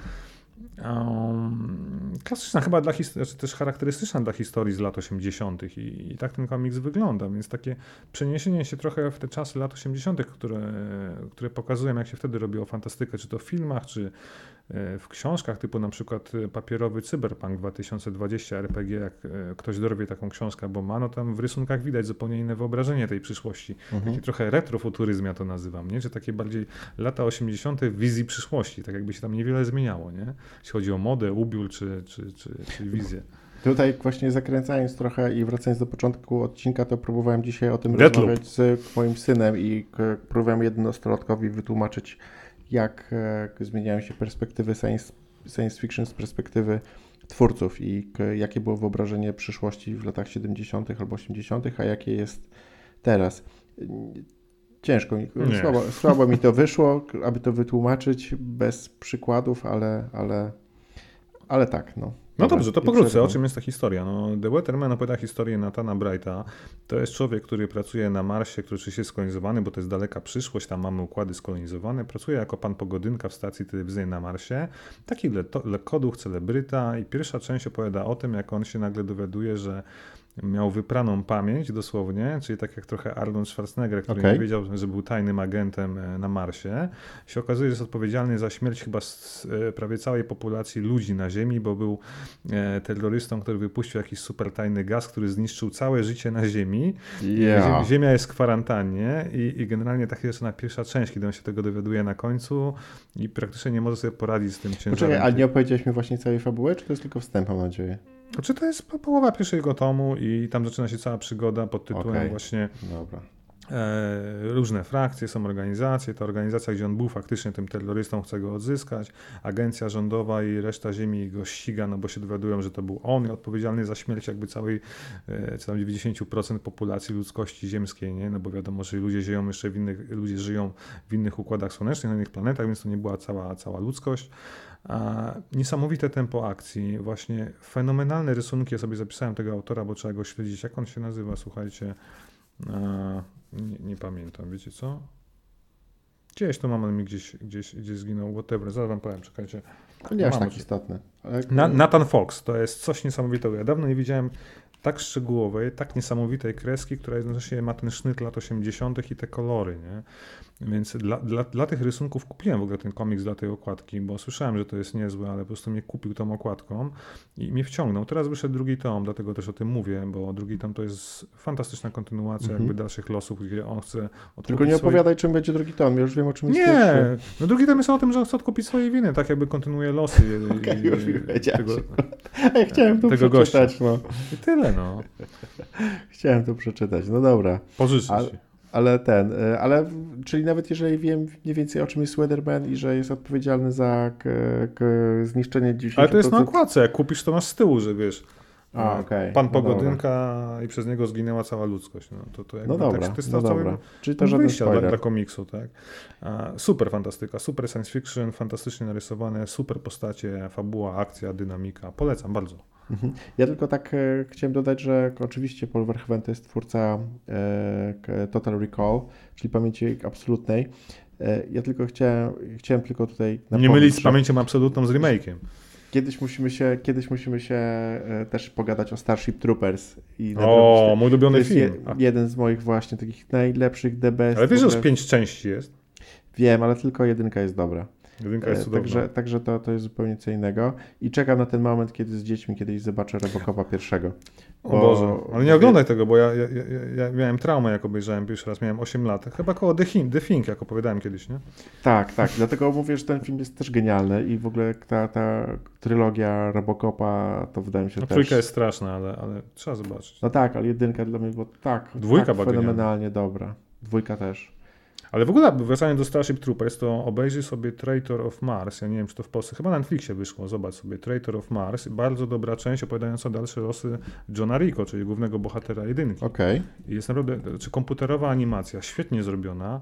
B: Um, klasyczna chyba dla historii, znaczy też charakterystyczna dla historii z lat 80. I, i tak ten komiks wygląda, więc takie przeniesienie się trochę w te czasy lat 80., które, które pokazują, jak się wtedy robiło fantastykę, czy to w filmach, czy e, w książkach, typu na przykład e, papierowy Cyberpunk 2020 RPG, jak e, ktoś dorwie taką książkę, bo ma, no tam w rysunkach widać zupełnie inne wyobrażenie tej przyszłości.
A: Mhm.
B: Taki trochę retrofuturyzm ja to nazywam, nie? Czy takie bardziej lata 80. w wizji przyszłości, tak jakby się tam niewiele zmieniało, nie? Jeśli chodzi o modę, ubiór czy, czy, czy, czy wizję.
A: Tutaj właśnie zakręcając trochę i wracając do początku odcinka, to próbowałem dzisiaj o tym
B: Deathloop.
A: rozmawiać z moim synem i próbowałem jednostronkowi wytłumaczyć, jak e, zmieniają się perspektywy science, science fiction z perspektywy twórców i jakie było wyobrażenie przyszłości w latach 70. albo 80., a jakie jest teraz. Ciężko mi, słabo, słabo mi to wyszło, aby to wytłumaczyć bez przykładów, ale, ale, ale tak, no.
B: No dobrze, to pokrótce, o czym jest ta historia? No, The Weatherman opowiada historię Natana Brighta. To jest człowiek, który pracuje na Marsie, który oczywiście jest skolonizowany, bo to jest daleka przyszłość, tam mamy układy skolonizowane. Pracuje jako pan pogodynka w stacji telewizyjnej na Marsie. Taki le- lekkoduch, celebryta i pierwsza część opowiada o tym, jak on się nagle dowiaduje, że miał wypraną pamięć dosłownie, czyli tak jak trochę Arnold Schwarzenegger, który
A: Okej.
B: nie wiedział, że był tajnym agentem e, na Marsie, się okazuje, że jest odpowiedzialny za śmierć chyba e, prawie całej populacji ludzi na Ziemi, bo był e, terrorystą, który wypuścił jakiś super tajny gaz, który zniszczył całe życie na Ziemi. Ziem- Ziemia jest w kwarantannie i, i generalnie tak jest na pierwsza część, kiedy on się tego dowiaduje na końcu i praktycznie nie może sobie poradzić z tym ciężarem.
A: Poczekaj, ale nie opowiedziałeś mi właśnie całej fabuły, czy to jest tylko wstęp, mam nadzieję?
B: Znaczy to jest po- połowa pierwszego tomu i tam zaczyna się cała przygoda pod tytułem
A: Okej.
B: właśnie
A: Dobra.
B: E, różne frakcje, są organizacje. Ta organizacja, gdzie on był faktycznie tym terrorystą, chce go odzyskać. Agencja rządowa i reszta ziemi go ściga, no bo się dowiadują, że to był on odpowiedzialny za śmierć jakby całej, e, co tam 90% populacji ludzkości ziemskiej, nie? No bo wiadomo, że ludzie żyją jeszcze w innych, ludzie żyją w innych układach słonecznych, na innych planetach, więc to nie była cała, cała ludzkość. A niesamowite tempo akcji, właśnie fenomenalne rysunki. Ja sobie zapisałem tego autora, bo trzeba go śledzić. Jak on się nazywa, słuchajcie? A, nie, nie pamiętam, wiecie co? Gdzieś to mam, ale mi gdzieś, gdzieś, gdzieś zginął, whatever. Zaraz wam powiem, czekajcie.
A: Nie aż tak istotne.
B: Na, Nathan Fox to jest coś niesamowitego. Ja dawno nie widziałem tak szczegółowej, tak niesamowitej kreski, która jednocześnie ma ten sznyt lat 80. i te kolory, nie? Więc dla, dla, dla tych rysunków kupiłem w ogóle ten komiks dla tej okładki, bo słyszałem, że to jest niezłe, ale po prostu mnie kupił tą okładką i mnie wciągnął. Teraz wyszedł drugi tom, dlatego też o tym mówię, bo drugi tom to jest fantastyczna kontynuacja
A: Mhm.
B: jakby dalszych losów, gdzie on chce odkupić
A: Tylko nie
B: swoje-
A: opowiadaj, czym będzie drugi tom. Ja już wiem, o czym jest
B: nie,
A: pierwszy.
B: no drugi tom jest o tym, że on chce odkupić swoje winy, tak jakby kontynuuje losy. [laughs]
A: Okej, już
B: tego, [laughs]
A: ja chciałem to
B: tego
A: przeczytać, no.
B: I tyle, no. [laughs]
A: Chciałem to przeczytać, no dobra.
B: Pożyczyć.
A: Ale- Ale ten, y, ale czyli nawet jeżeli wiem mniej więcej o czym jest Weatherman i że jest odpowiedzialny za k, k, zniszczenie 10%...
B: Ale to jest na okładce, jak kupisz, to masz z tyłu, że wiesz.
A: A,
B: e,
A: okej.
B: Pan
A: No.
B: Pogodynka i przez niego zginęła cała ludzkość. No, to, to jakby
A: No dobra,
B: tak, to jest
A: no dobra. Czyli to
B: punkt
A: żaden
B: dla, dla komiksu, tak? Super fantastyka, super science fiction, fantastycznie narysowane, super postacie, fabuła, akcja, dynamika. Polecam bardzo.
A: Mhm. Ja tylko tak e, chciałem dodać, że oczywiście Paul Verhoeven to jest twórca e, Total Recall, czyli pamięci absolutnej. E, ja tylko chciałem, chciałem tylko tutaj
B: Nie mylić z pamięcią absolutną z remake'iem.
A: Kiedyś musimy się, kiedyś musimy się też pogadać o Starship Troopers i
B: O, mój ulubiony film.
A: jeden z moich właśnie takich najlepszych, the best.
B: ale wiesz, że pięć części jest?
A: Wiem, ale tylko jedynka jest dobra.
B: Jedynka
A: E,
B: jest cudowna.
A: Także, także to, to jest zupełnie co innego. I czekam na ten moment, kiedy z dziećmi kiedyś zobaczę Robocopa pierwszego.
B: O
A: bo-
B: Boże, ale nie oglądaj tego, bo ja, ja, ja, ja miałem traumę, jak obejrzałem pierwszy raz, miałem 8 lat. Chyba koło The Thing, The jak opowiadałem kiedyś, nie?
A: Tak, tak. Dlatego mówię, że ten film jest też genialny i w ogóle ta, ta trylogia Robocopa to wydaje mi się
B: No,
A: też...
B: trójka jest straszna, ale, ale trzeba zobaczyć.
A: No tak, ale jedynka dla mnie była tak,
B: Dwójka
A: tak fenomenalnie dobra. Dwójka też.
B: Ale w ogóle wracając do Starship Troopers, to obejrzyj sobie Traitor of Mars. Ja nie wiem, czy to w Polsce, chyba na Netflixie wyszło. Zobacz sobie Traitor of Mars. Bardzo dobra część opowiadająca dalsze losy Johna Rico, czyli głównego bohatera jedynki.
A: Okej.
B: I jest naprawdę, czy komputerowa animacja, świetnie zrobiona.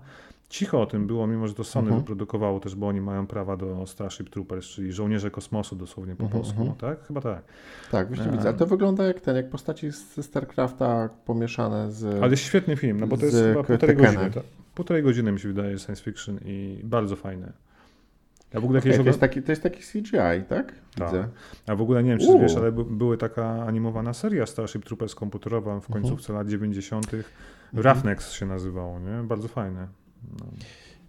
B: Cicho o tym było, mimo że to Sony
A: Mhm.
B: wyprodukowało też, bo oni mają prawa do Starship Troopers, czyli żołnierze kosmosu dosłownie po
A: Mhm,
B: polsku,
A: mhm.
B: tak? Chyba tak.
A: Tak, właśnie
B: E.
A: widzę. Ale to wygląda jak ten, jak postaci z StarCrafta pomieszane z...
B: Ale jest świetny film, no bo to jest chyba półtorej godziny. tak? Półtorej godziny mi się wydaje science fiction i bardzo fajne. Ja w ogóle kiedyś
A: to, jest taki, to jest taki CGI, tak?
B: Tak.
A: Widzę.
B: A w ogóle nie wiem, czy wiesz, ale by, były taka animowana seria Starship Troopers komputerowa w końcówce lat 90. Roughnex się nazywało, nie? Bardzo fajne. No.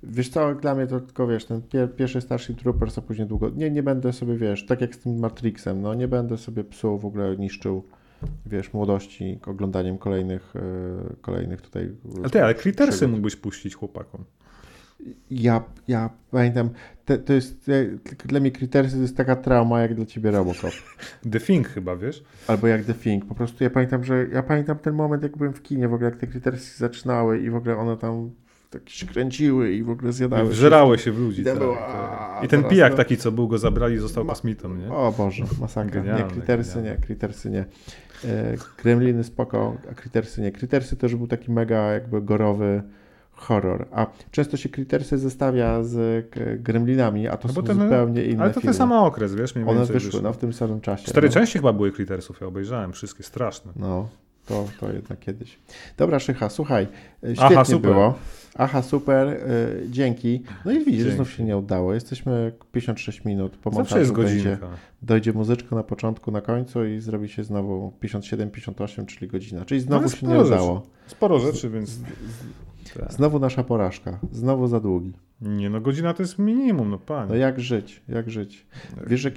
A: Wiesz co, dla mnie to tylko, wiesz, ten pier, pierwszy Starship Troopers, a później długo... Nie, nie będę sobie, wiesz, tak jak z tym Matrixem, no nie będę sobie psuł, w ogóle niszczył, wiesz, młodości oglądaniem kolejnych, e, kolejnych tutaj...
B: Ale ty, ale
A: przygód.
B: mógłbyś puścić chłopakom.
A: Ja, ja pamiętam, te, to jest, e, dla mnie Crittersy to jest taka trauma, jak dla ciebie Robocop. [laughs]
B: The Thing chyba, wiesz?
A: Albo jak The Thing. Po prostu ja pamiętam, że ja pamiętam ten moment, jak byłem w kinie, w ogóle jak te Crittersy zaczynały i w ogóle one tam tak się kręciły i w ogóle zjadały.
B: Wżerały się w ludzi. Tak,
A: było,
B: tak. I ten pijak
A: to-
B: taki, co był, go zabrali, został
A: Ma-
B: kosmitą, nie?
A: O Boże, masakra.
B: Genialne,
A: nie,
B: genialne.
A: nie, Crittersy nie. E, Gremliny spoko, a Crittersy nie. Crittersy też był taki mega jakby gorowy horror. A często się Crittersy zestawia z Gremlinami, a to
B: No
A: są
B: ten-
A: zupełnie inne
B: Ale to ten sam okres, wiesz? Mniej
A: One
B: więcej
A: wyszły no, w tym samym czasie.
B: Cztery
A: no.
B: części chyba były Crittersów, ja obejrzałem, wszystkie straszne.
A: No, to, to jednak kiedyś. Dobra, Szycha, słuchaj, świetnie
B: Aha, super.
A: było. Aha, super, e, dzięki. No i widzisz,
B: Dzięki.
A: znów się nie udało. Jesteśmy 56 minut, po
B: Zawsze jest
A: montażu będzie,
B: godzinka.
A: dojdzie muzyczka na początku, na końcu i zrobi się znowu 57-58, czyli godzina. Czyli
B: No
A: znowu
B: jest
A: się nie udało.
B: Sporo rzeczy, więc... Tak.
A: Znowu nasza porażka, znowu za długi.
B: Nie no, godzina to jest minimum, no panie.
A: No jak żyć, jak żyć. Wiesz, że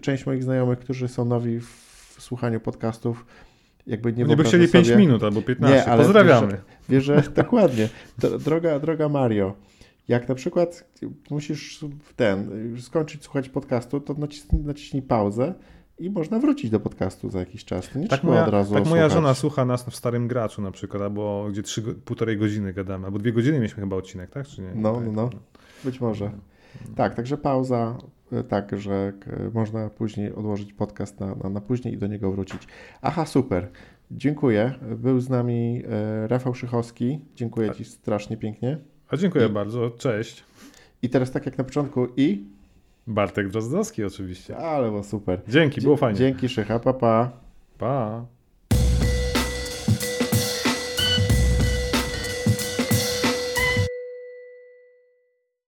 A: część moich znajomych, którzy są nowi w słuchaniu podcastów, jakby nie
B: Nie by chcieli 5
A: sobie-
B: minut albo 15.
A: Nie, ale
B: Pozdrawiamy.
A: Wiesz, że [laughs] dokładnie. Dro- Droga, droga Mario, jak na przykład musisz w ten, skończyć słuchać podcastu, to nacisnij, naciśnij pauzę i można wrócić do podcastu za jakiś czas. Nie
B: Tak moja,
A: od razu
B: tak moja
A: słuchać.
B: żona słucha nas w starym graczu na przykład, albo gdzie trzy, półtorej godziny gadamy, albo dwie godziny mieliśmy chyba odcinek, tak? Czy nie?
A: No,
B: Tak.
A: no, no. Być może. Tak, także pauza, tak, że k- można później odłożyć podcast na, na, na później i do niego wrócić. Aha, super. Dziękuję. Był z nami e, Rafał Szychowski. Dziękuję Ci strasznie pięknie.
B: A dziękuję
A: I-
B: bardzo, cześć.
A: I teraz tak jak na początku i...
B: Bartek Drozdowski oczywiście.
A: Ale było super.
B: Dzięki, było fajnie.
A: Dzięki Szycha, pa pa.
B: Pa.